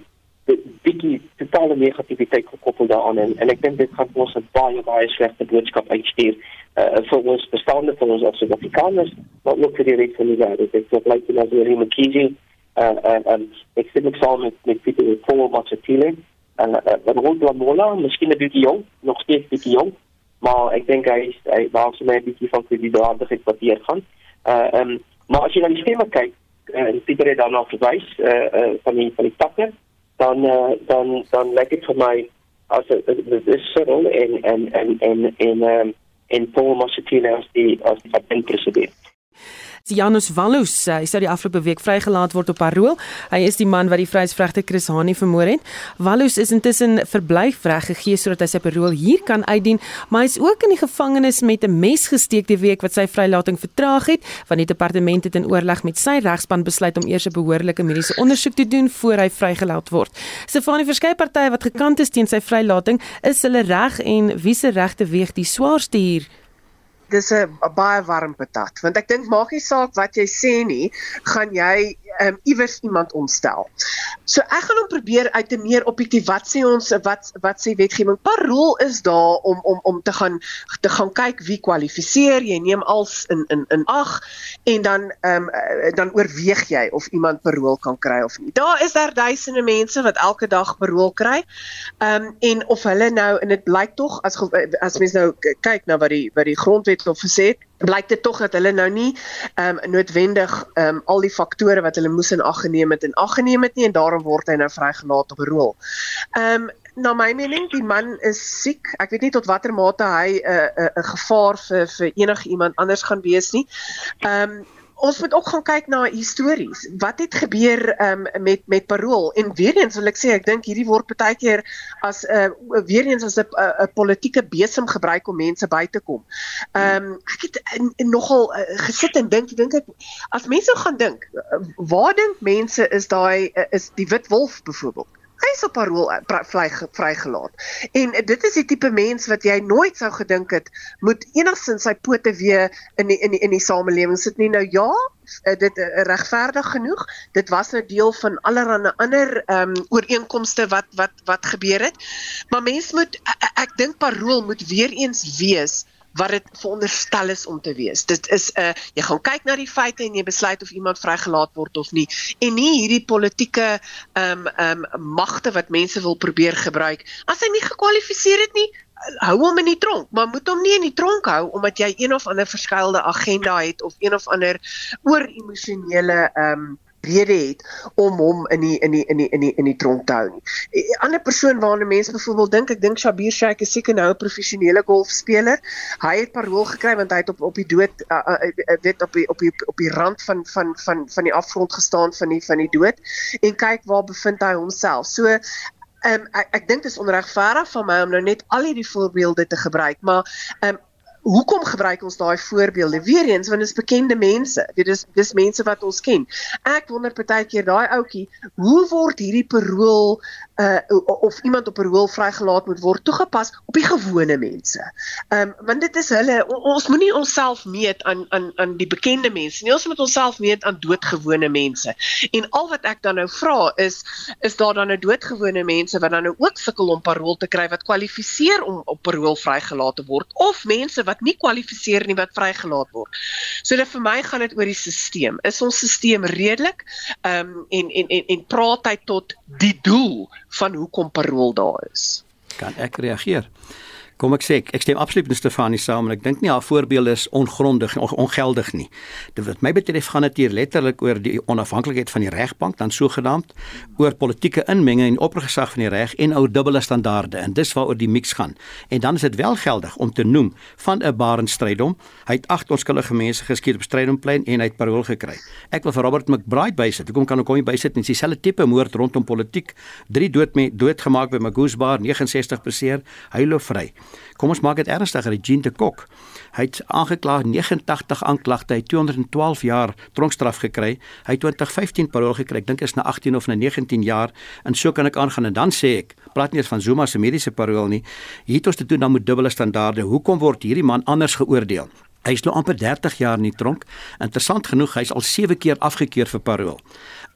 bietjie totale negativiteit gekoppel daaraan en, en ek dink dit gaan ons 'n baie baie slegte boodskap uitstuur uh vir ons bestaande vir ons as Suid-Afrikaners, maar ook vir die res van die wêreld. Ek dink like as we him McKinsey en uh, uh, um, ek sê ek saam met met Pieter Paul Matsatile en uh, uh, Ron Lamola, miskien 'n bietjie jong, nog steeds bietjie jong, maar ek dink hy is hy was my 'n bietjie van die daardie wat hier gaan. Uh um, maar as jy na die skema kyk, uh, en Pieter het dan nog verwys uh, uh van die van die takke, dan uh, dan dan lyk dit vir my as dit is Cyril en en en en en ehm en Paul Massatina as die as die president. Janus Wallus, hy sou die afgelope week vrygelaat word op parol. Hy is die man wat die vryheidsvrugte Chris Hani vermoor het. Wallus is intussen verblyfreg gegee sodat hy sy parol hier kan uitdien, maar hy is ook in die gevangenis met 'n mes gesteek die week wat sy vrylating vertraag het, want die departement het in oorleg met sy regspan besluit om eers 'n behoorlike mediese ondersoek te doen voor hy vrygelaat word. Stefanie verskeie partye wat gekant is teen sy vrylating, is hulle reg en wie se regte weeg die swaarste hier? Dis 'n baie warm patat want ek dink maak nie saak wat jy sê nie gaan jy um, iewers iemand omstel. So ek gaan hom probeer uit 'n meer objektief wat sê ons wat wat sê wetgewing. Parol is daar om om om te gaan te gaan kyk wie kwalifiseer. Jy neem als in in in ag en dan ehm um, dan oorweeg jy of iemand parol kan kry of nie. Daar is daar duisende mense wat elke dag parol kry. Ehm um, en of hulle nou en dit blyk tog as as mens nou kyk na wat die wat die grondwet hof gesê het blyk dit tog dat hulle nou nie ehm um, noodwendig ehm um, al die faktore wat hulle moes in ag geneem het en ag geneem het nie en daarom word hy nou vrygelaat op rol. Ehm um, na my mening die man is siek. Ek weet nie tot watter mate hy 'n uh, 'n uh, 'n uh, gevaar vir vir enige iemand anders gaan wees nie. Ehm um, ons moet ook gaan kyk na histories. Wat het gebeur um, met met parol? En weer eens wil ek sê ek dink hierdie word baie keer as 'n uh, weer eens as 'n 'n politieke besem gebruik om mense by te kom. Ehm um, ek het in, in nogal uh, gesit en dink, dink ek as mense gaan dink, uh, waar dink mense is daai uh, is die wit wolf byvoorbeeld? Hy is op parol eh, vry vrygelaat. En dit is die tipe mens wat jy nooit sou gedink het moet enigsins sy pote weer in die, in die, in die samelewing sit nie. Nou ja, eh, dit uh, regverdig genoeg. Dit was 'n nou deel van allerlei ander ehm um, ooreenkomste wat wat wat gebeur het. Maar mens moet ek, ek dink parol moet weer eens wees wat dit veronderstel is om te wees. Dit is 'n uh, jy gaan kyk na die feite en jy besluit of iemand vrygelaat word of nie en nie hierdie politieke ehm um, ehm um, magte wat mense wil probeer gebruik. As hy nie gekwalifiseer het nie, hou hom in die tronk, maar moet hom nie in die tronk hou omdat jy een of ander verskeidelde agenda het of een of ander oor emosionele ehm um, rede het om hom in die in die in die in die in die tronk te hou nie. 'n Ander persoon waarna mense byvoorbeeld dink, ek dink Shabir Sheikh is seker nou 'n professionele golfspeler. Hy het parol gekry want hy het op op die dood uh, uh, uh, weet op die op die op die rand van van van van die afgrond gestaan van die van die dood en kyk waar bevind hy homself. So Um, ek ek dink dit is onregverdig van my om nou net al hierdie voorbeelde te gebruik, maar um, hoekom gebruik ons daai voorbeelde? Weereens want dit is bekende mense. Dit is dis mense wat ons ken. Ek wonder partykeer daai ouetjie, hoe word hierdie parol uh of iemand op parol vrygelaat moet word toegepas op die gewone mense. Ehm um, want dit is hulle ons moenie onsself meet aan aan aan die bekende mense nie. Ons moet onsself meet aan doodgewone mense. En al wat ek dan nou vra is is daar dan nou doodgewone mense wat dan nou ook sukkel om parol te kry wat kwalifiseer om op parol vrygelaat te word of mense wat nie kwalifiseer nie wat vrygelaat word. So dit vir my gaan dit oor die stelsel. Is ons stelsel redelik? Ehm um, en en en en praat hy tot die doel van hoekom parol daar is. Kan ek reageer? Kom ek sê ek, ek stem absoluut met Stefanie saam en ek dink nie haar voorbeelde is ongrondig en ongeldig nie. Dit wat my betref gaan dit hier letterlik oor die onafhanklikheid van die regbank dan sogenaamd oor politieke inmenging en oppergesag van die reg en ou dubbele standaarde en dis waaroor die mix gaan. En dan is dit wel geldig om te noem van 'n Barenstrydom. Hy het agt onskuldige mense geskiet op Strydomplein en hy het parol gekry. Ek wil vir Robert McBride bysit. Hoekom kan ek hom nie bysit nie? Dis dieselfde tipe moord rondom politiek. 3 dood met doodgemaak by Magoosebar 69 beseer. Loop vry. Kom ons maak dit ernstiger. Jean de Kok. Hy het aangekla 89 aanklagte, hy 212 jaar tronkstraf gekry. Hy 2015 parol gekry. Ek dink is na 18 of na 19 jaar. En so kan ek aangaan en dan sê ek, praat nie eens van Zuma se mediese parol nie. Hier het ons te doen dan met dubbele standaarde. Hoekom word hierdie man anders geoordeel? Hy is nou amper 30 jaar in die tronk. Interessant genoeg, hy is al 7 keer afgekeur vir parol.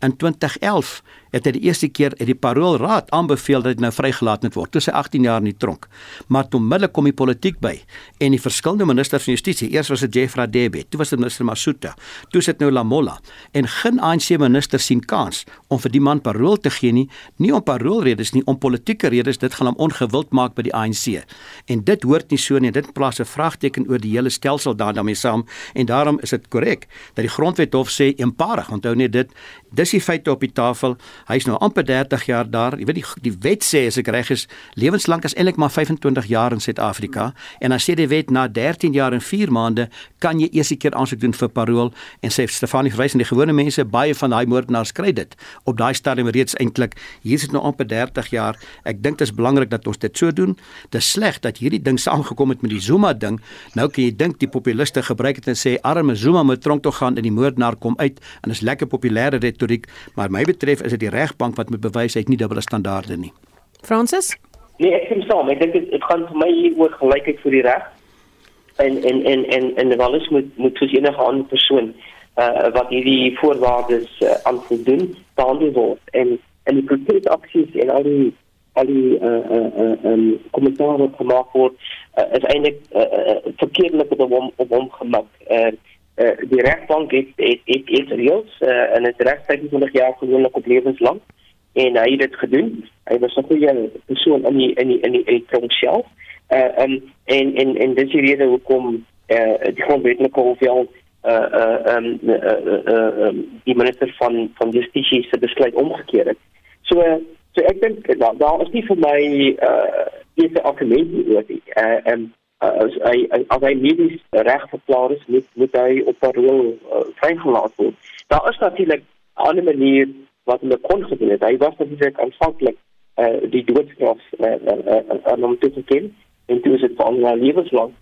In 2011 het hy die eerste keer uit die paroolraad aanbeveel dat hy nou vrygelaat moet word. Toe sy 18 jaar in die tronk. Maar toe middelik kom die politiek by en die verskillende ministers van justisie. Eers was dit Jeff Radebe, toe was dit minister Masuta, toe sit nou Lamola en geen ANC minister sien kans om vir die man parol te gee nie, nie om paroolredes nie, om politieke redes. Dit gaan hom ongewild maak by die ANC. En dit hoort nie so nie. Dit plaas 'n vraagteken oor die hele stelsel daar daarmee saam en daarom is dit korrek dat die grondwet hof sê eenparig. Onthou net dit, dis die feite op die tafel. Hy's nou amper 30 jaar daar. Jy weet die die wet sê as ek reg is, lewenslank is eintlik maar 25 jaar in Suid-Afrika en dan sê die wet na 13 jaar en 4 maande kan jy eers 'n keer aansoek doen vir parol en sê Stefanie verwys en die gewone mense baie van daai moordenaars kry dit op daai stadium reeds eintlik. Hier is dit nou amper 30 jaar. Ek dink dit is belangrik dat ons dit so doen. Dit is sleg dat hierdie ding saamgekom het met die Zuma ding. Nou kan jy dink die populiste gebruik dit en sê arme Zuma moet tronk toe gaan en die moordenaar kom uit en is lekker populêre retoriek, maar my betref is dit regbank wat moet bewys hy het nie dubbele standaarde nie. Francis? Nee, ek stem saam. Ek dink dit gaan vir my hier oor gelykheid vir die reg. En en en en en alles moet moet soos enige ander persoon uh wat hierdie voorwaardes uh, aan voldoen behandel word en en die konkrete aksies en al die al die uh uh uh um kommentaar wat gemaak word uh, is eintlik uh, uh, verkeerdelik op hom op hom gemaak. Uh uh, die rechtbank heeft, heeft, heeft, heeft reëls uh, en het recht 25 jaar gewoonlijk op levenslang. En heeft het gedaan. Hij was een goede persoon in die, in die, in die, in die tronk zelf. Uh, um, en, en, en dit is de reden waarom uh, die grondwettelijke hoeveel uh, uh, um, uh, uh, uh, um, die minister van, van Justitie zijn besluit omgekeerd heeft. So, so ik denk, nou, daar is niet voor mij uh, eerste argument. Uh, um, uh, as hy as hy medies reg verklaar is moet moet hy op parol uh, vrygelaat word. Daar is natuurlik 'n ander manier wat hulle kon gedoen het. Hy was natuurlik aanvanklik uh, die doodstraf uh, uh, uh, aan hom toegeken en toe is dit van uh, lewenslang.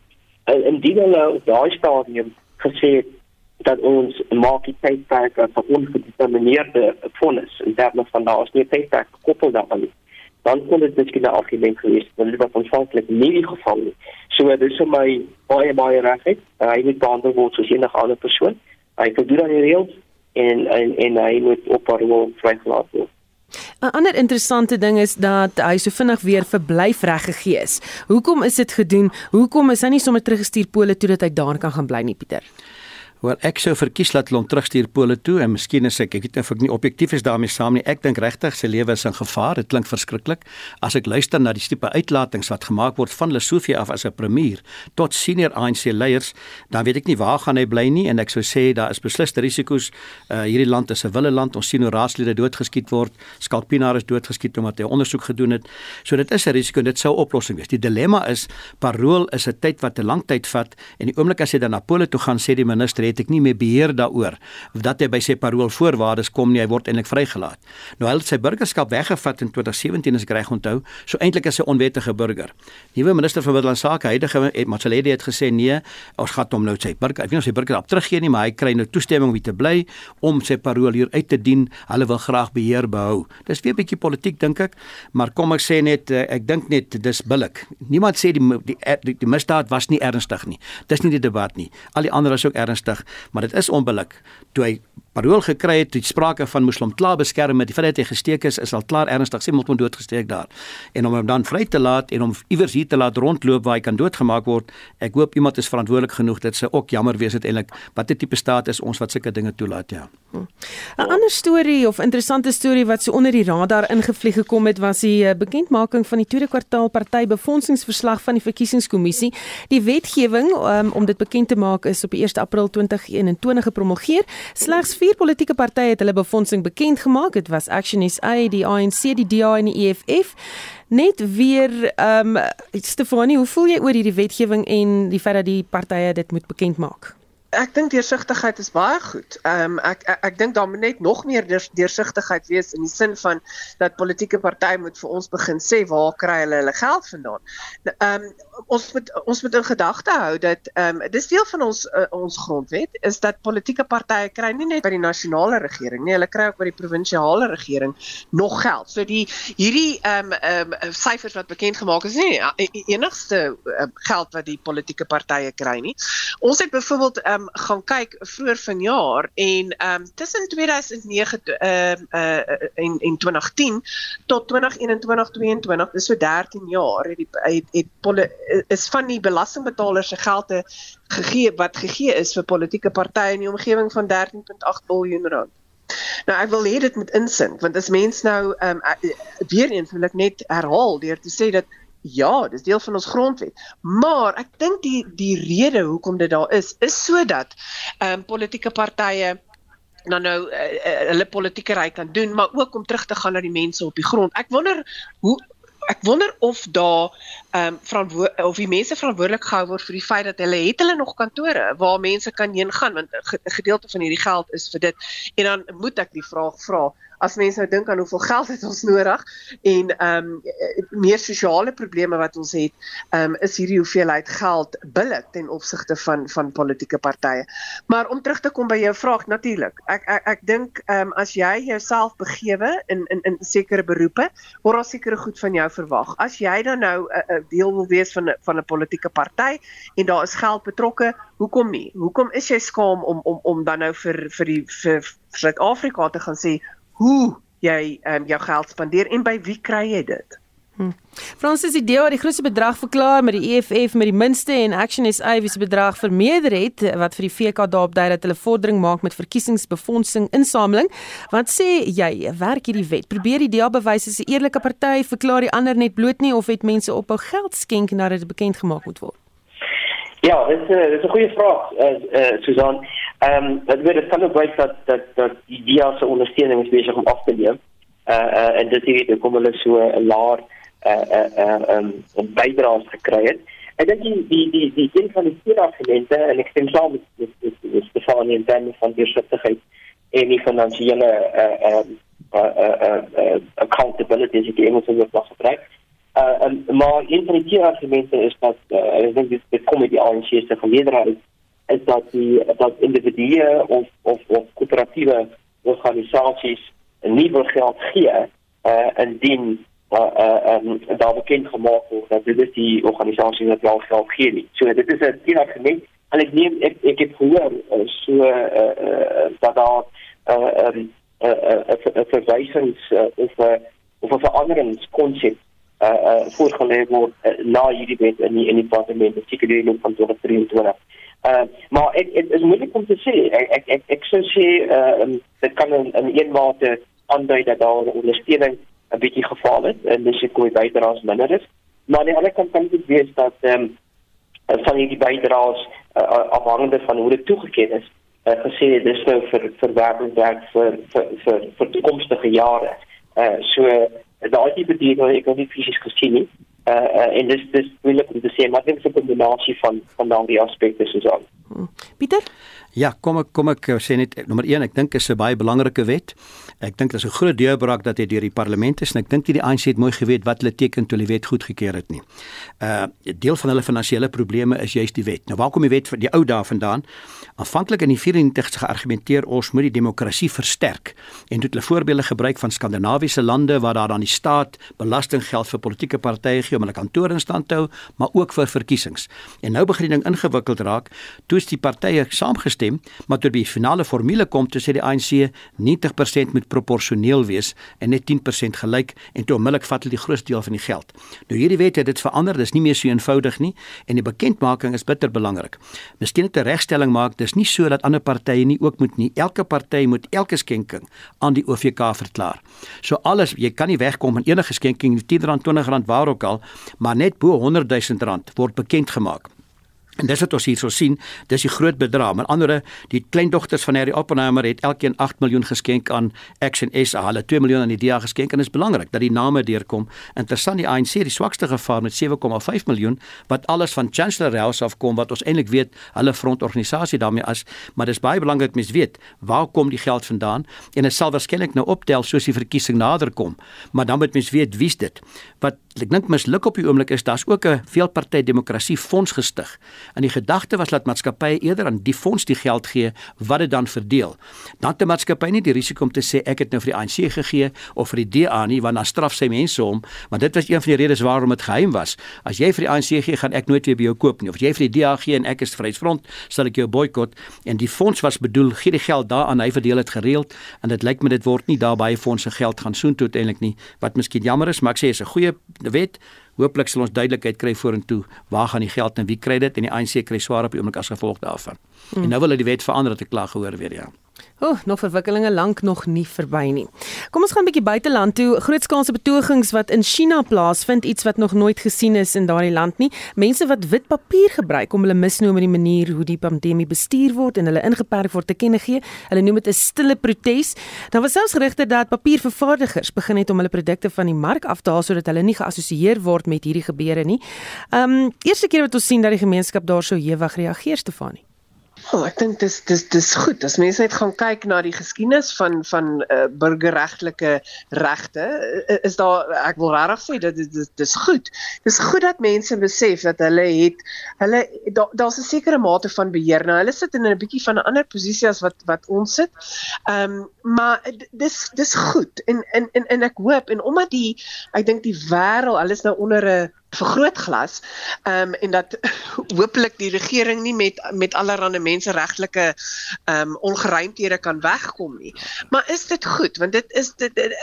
Uh, indien hulle op daai stadium gesê het dat ons maak die tydperk vir ongedetermineerde vonnis en daarmee van daar is nie tydperk gekoppel daaraan nie dan kon dit miskien 'n argument gewees het, maar dit was aanvanklik nie die geval nie. So dis vir my baie baie regtig. Uh, hy moet behandel word soos enige ander persoon. Hy voldoen aan die reëls en en en hy moet op parol vrygelaat word. 'n Ander interessante ding is dat hy so vinnig weer verblyfreg gegee is. Hoekom is dit gedoen? Hoekom is hy nie sommer teruggestuur Pole toe dat hy daar kan gaan bly nie, Pieter? Wel ek sou verkies dat hulle hom terugstuur Pole toe en miskien is ek ek weet of ek nie objektief is daarmee saam nie. Ek dink regtig sy lewe is in gevaar. Dit klink verskriklik. As ek luister na die tipe uitlatings wat gemaak word van Lesofie af as 'n premier tot senior ANC leiers, dan weet ek nie waar gaan hy bly nie en ek sou sê daar is beslis risiko's. Uh, hierdie land is 'n wille land. Ons sien hoe raadslede doodgeskiet word. Skalpinaar is doodgeskiet omdat hy ondersoek gedoen het. So dit is 'n risiko en dit sou oplossing wees. Die dilemma is parol is 'n tyd wat 'n lang tyd vat en die oomblik as jy dan na Pole toe gaan sê die minister het ek nie meer beheer daaroor dat hy by sy parol voorwaardes kom nie hy word eintlik vrygelaat. Nou hy het sy burgerskap weggevat in 2017 as ek reg onthou, so eintlik is hy 'n onwettige burger. Nuwe minister van binnelandse sake, huidige Matsaledi het gesê nee, ons gaan hom nou sy burger, ek weet nie of sy burgerskap teruggee nie, maar hy kry nou toestemming om hier te bly om sy parol hier uit te dien. Hulle wil graag beheer behou. Dis weer 'n bietjie politiek dink ek, maar kom ek sê net eh, ek dink net dis billik. Niemand sê die die, die die misdaad was nie ernstig nie. Dis nie die debat nie. Al die ander is ook ernstig maar dit is onbillik toe hy parol gekry het, het sprake van moslim klaar beskerm met die feit dat hy gesteek is, is al klaar ernstig sê moet hom doodgesteek daar. En om hom dan vry te laat en om iewers hier te laat rondloop waar hy kan doodgemaak word, ek hoop iemand is verantwoordelik genoeg dit sou ook jammer wees uiteindelik watter tipe staat is ons wat sulke dinge toelaat ja. 'n hm. ander storie of interessante storie wat so onder die radar ingevlieg gekom het was die eh, bekendmaking van die tweede kwartaal party befondsingsverslag van die verkiesingskommissie. Die wetgewing um, om dit bekend te maak is op 1 April 2021 gepromulgeer. Slegs vier politieke partye het hulle befondsing bekend gemaak. Dit was Action SA, die ANC, die DA en die EFF. Net weer ehm um, Stefanie, hoe voel jy oor hierdie wetgewing en die feit dat die partye dit moet bekend maak? ek dink deursigtigheid is baie goed. Ehm um, ek ek, ek dink daar moet net nog meer deursigtigheid wees in die sin van dat politieke partye moet vir ons begin sê waar kry hulle hulle geld vandaan. Ehm um, ons moet ons moet in gedagte hou dat ehm um, dis deel van ons uh, ons grondwet is dat politieke partye kry nie net by die nasionale regering nie, hulle kry ook by die provinsiale regering nog geld. So die hierdie ehm um, ehm um, syfers wat bekend gemaak is nie die enigste uh, geld wat die politieke partye kry nie. Ons het byvoorbeeld ehm um, gaan kyk vroeër vanjaar en ehm um, tussen 2009 ehm uh, uh, en en 2010 tot 2021 22 dis so 13 jaar het die het, het poli, is van die belastingbetalers se geld gegee wat gegee is vir politieke partye in die omgewing van 13.8 miljard rand. Nou ek wil hê dit moet insink want as mens nou ehm um, weer eens wil ek net herhaal deur te sê dat Ja, dis deel van ons grondwet. Maar ek dink die die rede hoekom dit daar is, is sodat ehm um, politieke partye nou nou uh, uh, hulle politieke ry kan doen, maar ook om terug te gaan na die mense op die grond. Ek wonder hoe ek wonder of daar ehm um, verantwoord of die mense verantwoordelik gehou word vir die feit dat hulle het hulle nog kantore waar mense kan heen gaan want 'n gedeelte van hierdie geld is vir dit. En dan moet ek die vraag vra, as mense nou dink aan hoeveel geld het ons nodig en ehm um, meer sosiale probleme wat ons het, ehm um, is hierdie hoeveelheid geld billik ten opsigte van van politieke partye. Maar om terug te kom by jou vraag natuurlik. Ek ek, ek dink ehm um, as jy jouself begewe in in in sekere beroepe, word daar sekere goed van jou verwag. As jy dan nou 'n uh, uh, deel wil wees van 'n van 'n politieke party en daar is geld betrokke, hoekom nie? Hoekom is jy skaam om om om dan nou vir vir die vir Suid-Afrika te gaan sê hoe jy um, jou geld spandeer en by wie kry jy dit? Hm. Fransis die deel wat die grootste bedrag verklaar met die EFF met die minste en Action SA wie se bedrag vermeerder het wat vir die VK daarop dui dat hulle vordering maak met verkiesingsbefondsing insameling. Wat sê jy? Werk hierdie wet? Probeer die DA bewys as 'n eerlike party, verklaar die ander net bloot nie of het mense ophou geld skenk nadat dit bekend gemaak moet word? Ja, dit is 'n dis 'n goeie vraag, eh uh, Susan. Ehm um, dit word dit ook wys dat dat dat die DEA se ondersteuning is besig om af te neem. Eh uh, uh, en dit het kom hulle so 'n laer eh uh, eh uh, um, 'n bydraes gekry het. Ek dink die die die die een van die vier argumente en ek stem saam met met met Stefanie en Dan van die stigtigheid en die finansiële eh uh, ehm uh, uh, uh, uh, accountability as jy die Engelse woord mag gebruik. Uh, um, maar een van die argumente is dat uh, ek dink dit, dit kom met die ANC se meerderheid is dat die dat individue of of of koöperatiewe organisasies nie wil geld gee uh, indien uh, uh, um, daar bekend gemaak word dat dit is die organisasie wat wel geld gee nie. So dit is 'n tien argument en ek neem ek ek het gehoor uh, so uh, uh, dat daar 'n uh, um, uh, uh, uh, verwysings uh, of 'n uh, of 'n veranderingskonsep uh uh voorgelê word uh, na hierdie wet in die in die parlement die loop van 2023. Uh maar ek dit is moeilik om te sê. Ek ek ek, ek sou sê uh um, dit kan in, in een mate aandui dat daar 'n ondersteuning 'n bietjie geval het en dis ek hoe bydraes minder is. Maar aan die ander kant kan dit wees dat ehm um, van hierdie bydraes uh, afhangende van hoe dit toegeken is, uh, gesê dis nou vir vir werkwerk vir vir vir, vir toekomstige jare. Uh so daai tipe dinge wat ek nog nie fisies gesien het. Uh, uh en dis dis moeilik om te sê maar dit is 'n kombinasie van van daardie aspekte soos al. Pieter? Ja, kom ek kom ek sê net nommer 1, ek dink is 'n baie belangrike wet. Ek dink dit is 'n groot deurbraak dat dit deur die parlement is en ek dink die ANC het mooi geweet wat hulle teken toe die wet goedgekeur het nie. Uh deel van hulle finansiële probleme is juist die wet. Nou waar kom die wet van die ou daar vandaan? Aanvanklik in die 94 geargumenteer ons moet die demokrasie versterk en het hulle voorbeelde gebruik van skandinawiese lande waar daar dan die staat belastinggeld vir politieke partye gee om hulle kantore in stand te hou, maar ook vir verkiesings. En nou begin die ding ingewikkeld raak. Toe is die partye saamgestem stem, maar toe by die finale formule kom, toe sê die ANC 90% moet proporsioneel wees en net 10% gelyk en toe onmiddellik vat hulle die grootste deel van die geld. Nou hierdie wet het dit verander, dis nie meer so eenvoudig nie en die bekendmaking is bitter belangrik. Miskien 'n regstelling maak, dis nie so dat ander partye nie ook moet nie. Elke party moet elke skenking aan die OVK verklaar. So alles, jy kan nie wegkom van enige skenking, R10, R20, waar ook al, maar net bo R100 000 word bekend gemaak. En dis wat ons hierso sien, dis die groot bedrag. Maar anderre, die kleindogters van Harry Oppenheimer het elkeen 8 miljoen geskenk aan Action SA. Hulle 2 miljoen aan die DEA geskenk en dit is belangrik dat die name deurkom. Interessant die ANC die swakste gevaar met 7,5 miljoen wat alles van Chancellor House af kom wat ons eintlik weet hulle frontorganisasie daarmee as, maar dis baie belangrik mens weet waar kom die geld vandaan en dit sal waarskynlik nou optel soos die verkiesing naderkom. Maar dan moet mens weet wie's dit. Wat ek dink misluk op die oomblik is daar's ook 'n veelpartytjie demokrasie fonds gestig. En die gedagte was dat maatskappye eerder aan die fonds die geld gee wat dit dan verdeel. Dan 'n maatskappy nie die risiko om te sê ek het nou vir die ANC gegee of vir die DA nie want dan straf sy mense hom, want dit was een van die redes waarom dit geheim was. As jy vir die ANC gee, gaan ek nooit weer by jou koop nie. Of jy vir die DA gee en ek is Vryheidsfront, sal ek jou boikot. En die fonds was bedoel gee die geld daaraan, hy verdeel dit gereeld en dit lyk my dit word nie daar baie fondse geld gaan soontoe uiteindelik nie, wat miskien jammer is, maar ek sê is 'n goeie wet. Hooplik sal ons duidelikheid kry vorentoe waar gaan die geld en wie kry dit en die ANC kry swaar op die oomblik as gevolg daarvan. Hmm. En nou wil hulle die wet verander dat ek klaar gehoor weer ja. O, oh, nog verwikkelinge lank nog nie verby nie. Kom ons gaan 'n bietjie buiteland toe. Grootskaalse betogings wat in China plaasvind, iets wat nog nooit gesien is in daardie land nie. Mense wat wit papier gebruik om hulle misnoem oor die manier hoe die pandemie bestuur word en hulle ingeperk word te kenne gee. Hulle noem dit 'n stille protes. Daar was selfs gerugte dat papiervervaardigers begin het om hulle produkte van die mark af te haal sodat hulle nie geassosieer word met hierdie gebeure nie. Ehm, um, eerste keer wat ons sien dat die gemeenskap daar so hewig reageer, Stefanie. Oh, ek dink dis dis dis goed. As mense net gaan kyk na die geskiedenis van van uh, burgerregtelike regte, is daar ek wil regtig sê dat dit dis, dis goed. Dis goed dat mense besef dat hulle het hulle daar's da 'n sekere mate van beheer. Nou hulle sit in 'n bietjie van 'n ander posisie as wat wat ons sit. Ehm um, maar dis dis goed. En en en en ek hoop en omdat die ek dink die wêreld alles nou onder 'n vergrootglas ehm um, en dat hopelik die regering nie met met allerlei menseregtelike ehm um, ongeruimthede kan wegkom nie. Maar is dit goed want dit is dit, dit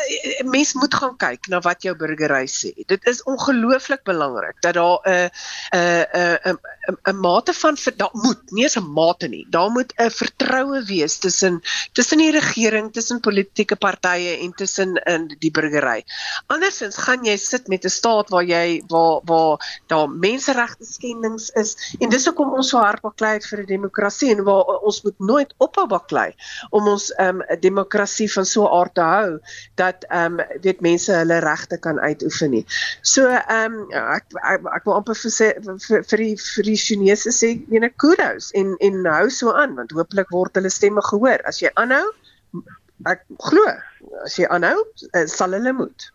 mens moet gaan kyk na wat jou burgery sê. Dit is ongelooflik belangrik dat daar 'n 'n 'n 'n mate van daar moet nie eens 'n mate nie. Daar moet 'n vertroue wees tussen tussen die regering, tussen politieke partye en tussen in die burgery. Andersins gaan jy sit met 'n staat waar jy waar waar daar menseregte skendings is en dis hoekom ons so hard baklei vir 'n demokrasie en waar ons moet nooit ophou baklei om ons ehm um, demokrasie van so 'n aard te hou dat ehm um, weet mense hulle regte kan uitoefen nie. So ehm um, ek, ek ek wil amper vir sê vir, vir die vir die Chinese sê ene kudos en en hou so aan want hopelik word hulle stemme gehoor. As jy aanhou ek glo as jy aanhou eh, sal hulle moet.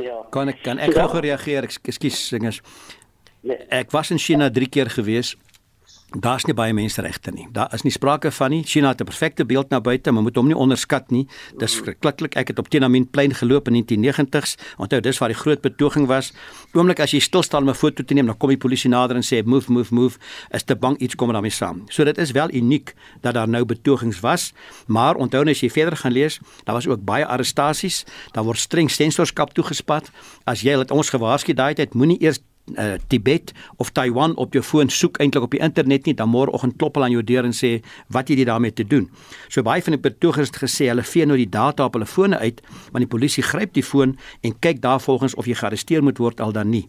Ja. Kan ek kan ek gou reageer? Ekskuus, singers. Nee. Ek was in China 3 keer gewees Daar's nie baie menseregte nie. Daar is nie sprake van nie. China het 'n perfekte beeld na buite, maar moet hom nie onderskat nie. Dis verskriklik. Ek het op Tiananmen plein geloop in die 1990s. Onthou, dis waar die groot betoging was. Oomblik as jy stil staan om 'n foto te neem, dan kom die polisie nader en sê move, move, move. Is te bang iets kom daarmee saam. So dit is wel uniek dat daar nou betogings was, maar onthou as jy verder gaan lees, daar was ook baie arrestasies. Daar word streng sensorskap toegespat. As jy het ons gewaarsku daai tyd, moenie eers uh, Tibet of Taiwan op jou foon soek eintlik op die internet nie, dan môreoggend klop hulle aan jou deur en sê wat jy daarmee te doen. So baie van die betogers het gesê hulle vee nou die data op hulle fone uit, want die polisie gryp die foon en kyk daarvolgens of jy gearresteer moet word al dan nie.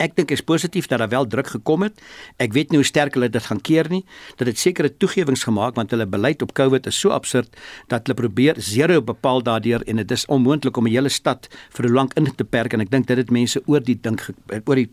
Ek dink is positief dat daar wel druk gekom het. Ek weet nie hoe sterk hulle dit gaan keer nie. Dat dit sekere toegewings gemaak want hulle beleid op COVID is so absurd dat hulle probeer zero bepaal daardeur en dit is onmoontlik om 'n hele stad vir hoe lank in te perk en ek dink dit het mense oor die ding oor die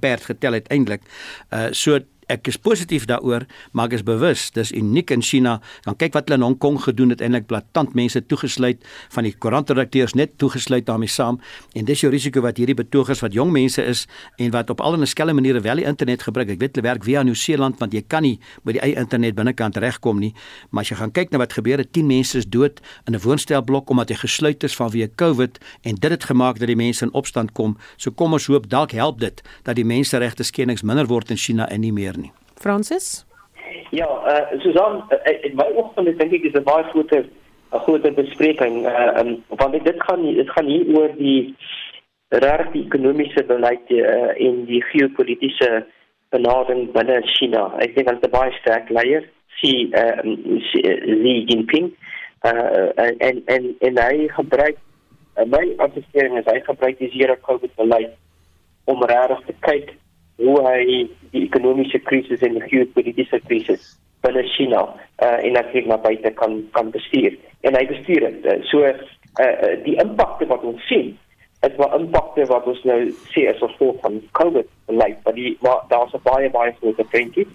perd getel uiteindelik. Uh so ek is positief daaroor, maar ek is bewus dis uniek in China. Dan kyk wat hulle in Hong Kong gedoen het, eintlik blaatant mense toegesluit van die koerantredakteurs net toegesluit daarmee saam. En dis jou risiko wat hierdie betogers wat jong mense is en wat op al 'n skelm maniere wel die internet gebruik. Ek weet hulle werk via Nieu-Seeland want jy kan nie by die eie internet binnekant regkom nie. Maar as jy gaan kyk na wat gebeur het, 10 mense is dood in 'n woonstelblok omdat hy gesluit is vanweë COVID en dit het gemaak dat die mense in opstand kom. So kom ons hoop dalk help dit dat die menseregte skendings minder word in China en nie meer nie. Francis? Ja, eh uh, Susan, uh, in my oogpunt dink ek is 'n baie groot 'n groot bespreking eh uh, um, want dit gaan dit gaan hier oor die regte ekonomiese beleid uh, en die geopolitiese benadering binne China. Ek dink hulle is baie sterk leier, Xi eh uh, Xi Jinping eh uh, en en en hy gebruik uh, my assessering is hy gebruik die zero covid beleid om regtig te kyk hoe hy die ekonomiese krisis en die geopolitiese krisis binne China uh, en natuurlik na buite kan kan bestuur en hy bestuur dit. Uh, so uh, die impakte wat ons sien is wel impakte wat ons nou sien as gevolg van COVID beleid, maar die maar daar's 'n baie baie groot prentjie.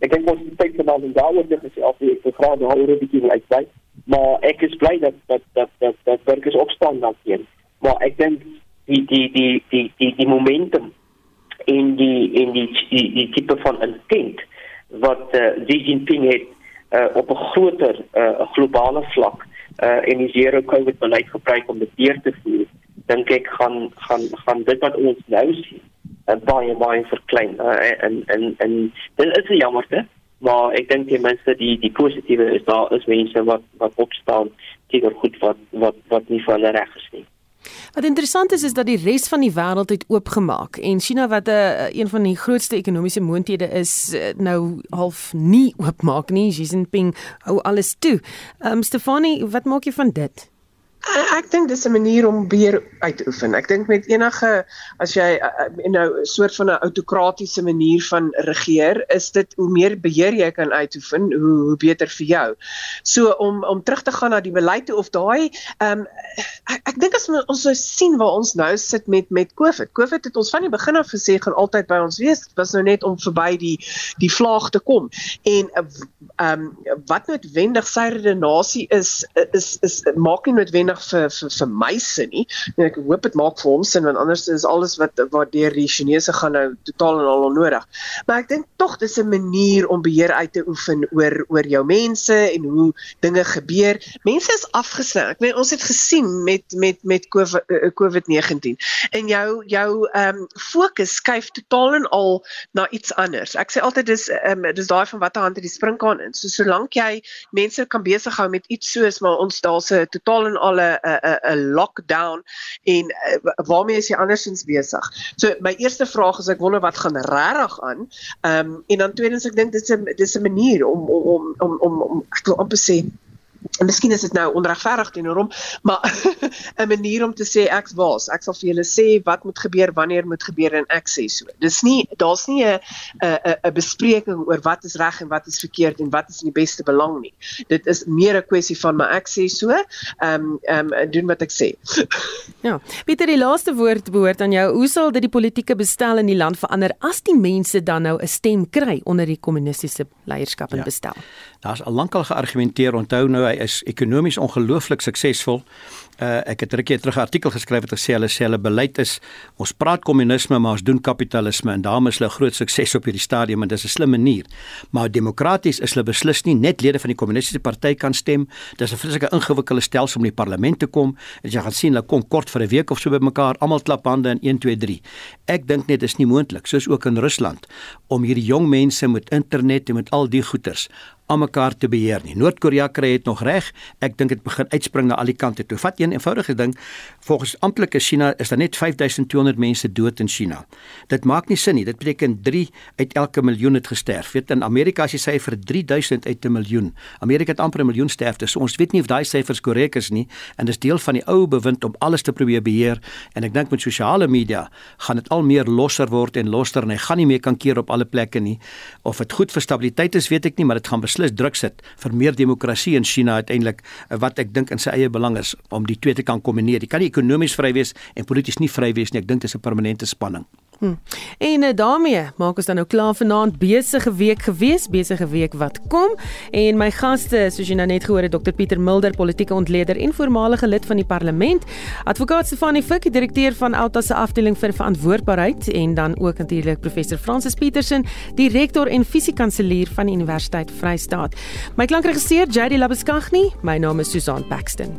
Ek dink ons moet kyk na die daaroor dit is of die vraag nou oor die uit bly, maar ek is bly dat dat dat dat dat werk is opstaan hier. Maar ek dink die die die die die die momentum in die in die die, die tipe van intent wat uh, Xi Jinping het uh, op 'n groter uh, globale vlak uh, en die zero covid beleid gebruik om dit deur te voer dink ek gaan gaan gaan dit wat ons nou sien uh, baie baie verklein uh, en en en dit is 'n jammerte maar ek dink ten minste die die positiewe is daar is mense wat wat opstaan teenoor goed wat wat wat nie vir hulle reg is nie Wat interessant is is dat die res van die wêreld het oopgemaak en China wat 'n uh, een van die grootste ekonomiese moondhede is uh, nou half nie oopmaak nie. Xi Jinping hou alles toe. Ehm um, Stefanie, wat maak jy van dit? Ek dink dis 'n manier om beheer uit te oefen. Ek dink met enige as jy uh, nou 'n soort van 'n autokratiese manier van regeer, is dit hoe meer beheer jy kan uitoefen, hoe hoe beter vir jou. So om om terug te gaan na die beleid of daai ehm um, ek, ek dink as ons so sien waar ons nou sit met met COVID. COVID het ons van die begin af gesê gaan altyd by ons wees. Dit was nou net om verby die die vlaag te kom. En ehm um, wat noodwendig sy redenasie is is is maak nie noodwendig nodig vir vir vir my sin nie. En ek hoop dit maak vir hom sin want anders is alles wat wat deur die Chinese gaan nou totaal en al onnodig. Maar ek dink tog dis 'n manier om beheer uit te oefen oor oor jou mense en hoe dinge gebeur. Mense is afgesluit. Ek weet ons het gesien met met met COVID-19 eh, en jou jou ehm um, fokus skuif totaal en al na iets anders. Ek sê altyd dis ehm um, dis daai van watter hand het die springkaan in. So solank jy mense kan besig hou met iets soos maar ons daar's 'n totaal en al 'n 'n 'n lockdown en uh, waarmee is jy andersins besig? So my eerste vraag is ek wonder wat gaan regtig aan. Ehm um, en dan tweedens ek dink dit is 'n dis 'n manier om om om om om ek wil amper sê en miskien is dit nou onregverdig teenoor hom, maar 'n manier om te sê ek's waas. Ek sal vir julle sê wat moet gebeur, wanneer moet gebeur en ek sê so. Dis nie daar's nie 'n 'n 'n bespreking oor wat is reg en wat is verkeerd en wat is in die beste belang nie. Dit is meer 'n kwessie van maar ek sê so, ehm um, ehm um, doen wat ek sê. ja. Pieter, die laaste woord behoort aan jou. Hoe sal dit die politieke bestel in die land verander as die mense dan nou 'n stem kry onder die kommunistiese leierskap en ja. bestel? Daar's al lankal geargumenteer, onthou nou hy is ekonomies ongelooflik suksesvol. Uh, ek het rukkie terug 'n artikel geskryf wat gesê hulle sê hulle beleid is ons praat kommunisme maar ons doen kapitalisme en daarom is hulle groot sukses op hierdie stadium en dis 'n slim manier. Maar demokraties is hulle beslis nie net lede van die kommunistiese party kan stem. Dis 'n vreeslike ingewikkelde stelsel om in die parlement te kom. En jy gaan sien hulle kom kort vir 'n week of so by mekaar, almal klap hande in 1 2 3. Ek dink net dis nie moontlik soos ook in Rusland om hierdie jong mense met internet en met al die goeters om mekaar te beheer nie. Noord-Korea kry dit nog reg. Ek dink dit begin uitspring na al die kante toe. Vat een eenvoudige ding. Volgens amptelike China is daar net 5200 mense dood in China. Dit maak nie sin nie. Dit beteken 3 uit elke miljoen het gesterf. Weet in Amerika as jy sê vir 3000 uit 'n miljoen. Amerika het amper 'n miljoen sterftes. So ons weet nie of daai syfers korrek is nie en dis deel van die ou bewind om alles te probeer beheer en ek dink met sosiale media gaan dit al meer losser word en losser en hy gaan nie meer kan keer op alle plekke nie. Of dit goed vir stabiliteit is, weet ek nie, maar dit gaan beslis druk sit vir meer demokrasie in China uiteindelik eh, wat ek dink in sy eie belang is om die twee te kan kombineer. Jy kan nie ekonomies vry wees en polities nie vry wees nie. Ek dink dit is 'n permanente spanning. Hmm. En uh, daarmee maak ons dan nou klaar vanaand besige week gewees, besige week wat kom en my gaste soos jy nou net gehoor het Dr Pieter Mulder, politieke ontleder en voormalige lid van die parlement, advokaat Stefanie Fik, direkteur van Alta se afdeling vir verantwoordbaarheid en dan ook natuurlik professor Francis Petersen, direkteur en fisiekanselier van die Universiteit Vrystaat. My klankregisseur JD Labuskaghni, my naam is Susan Paxton.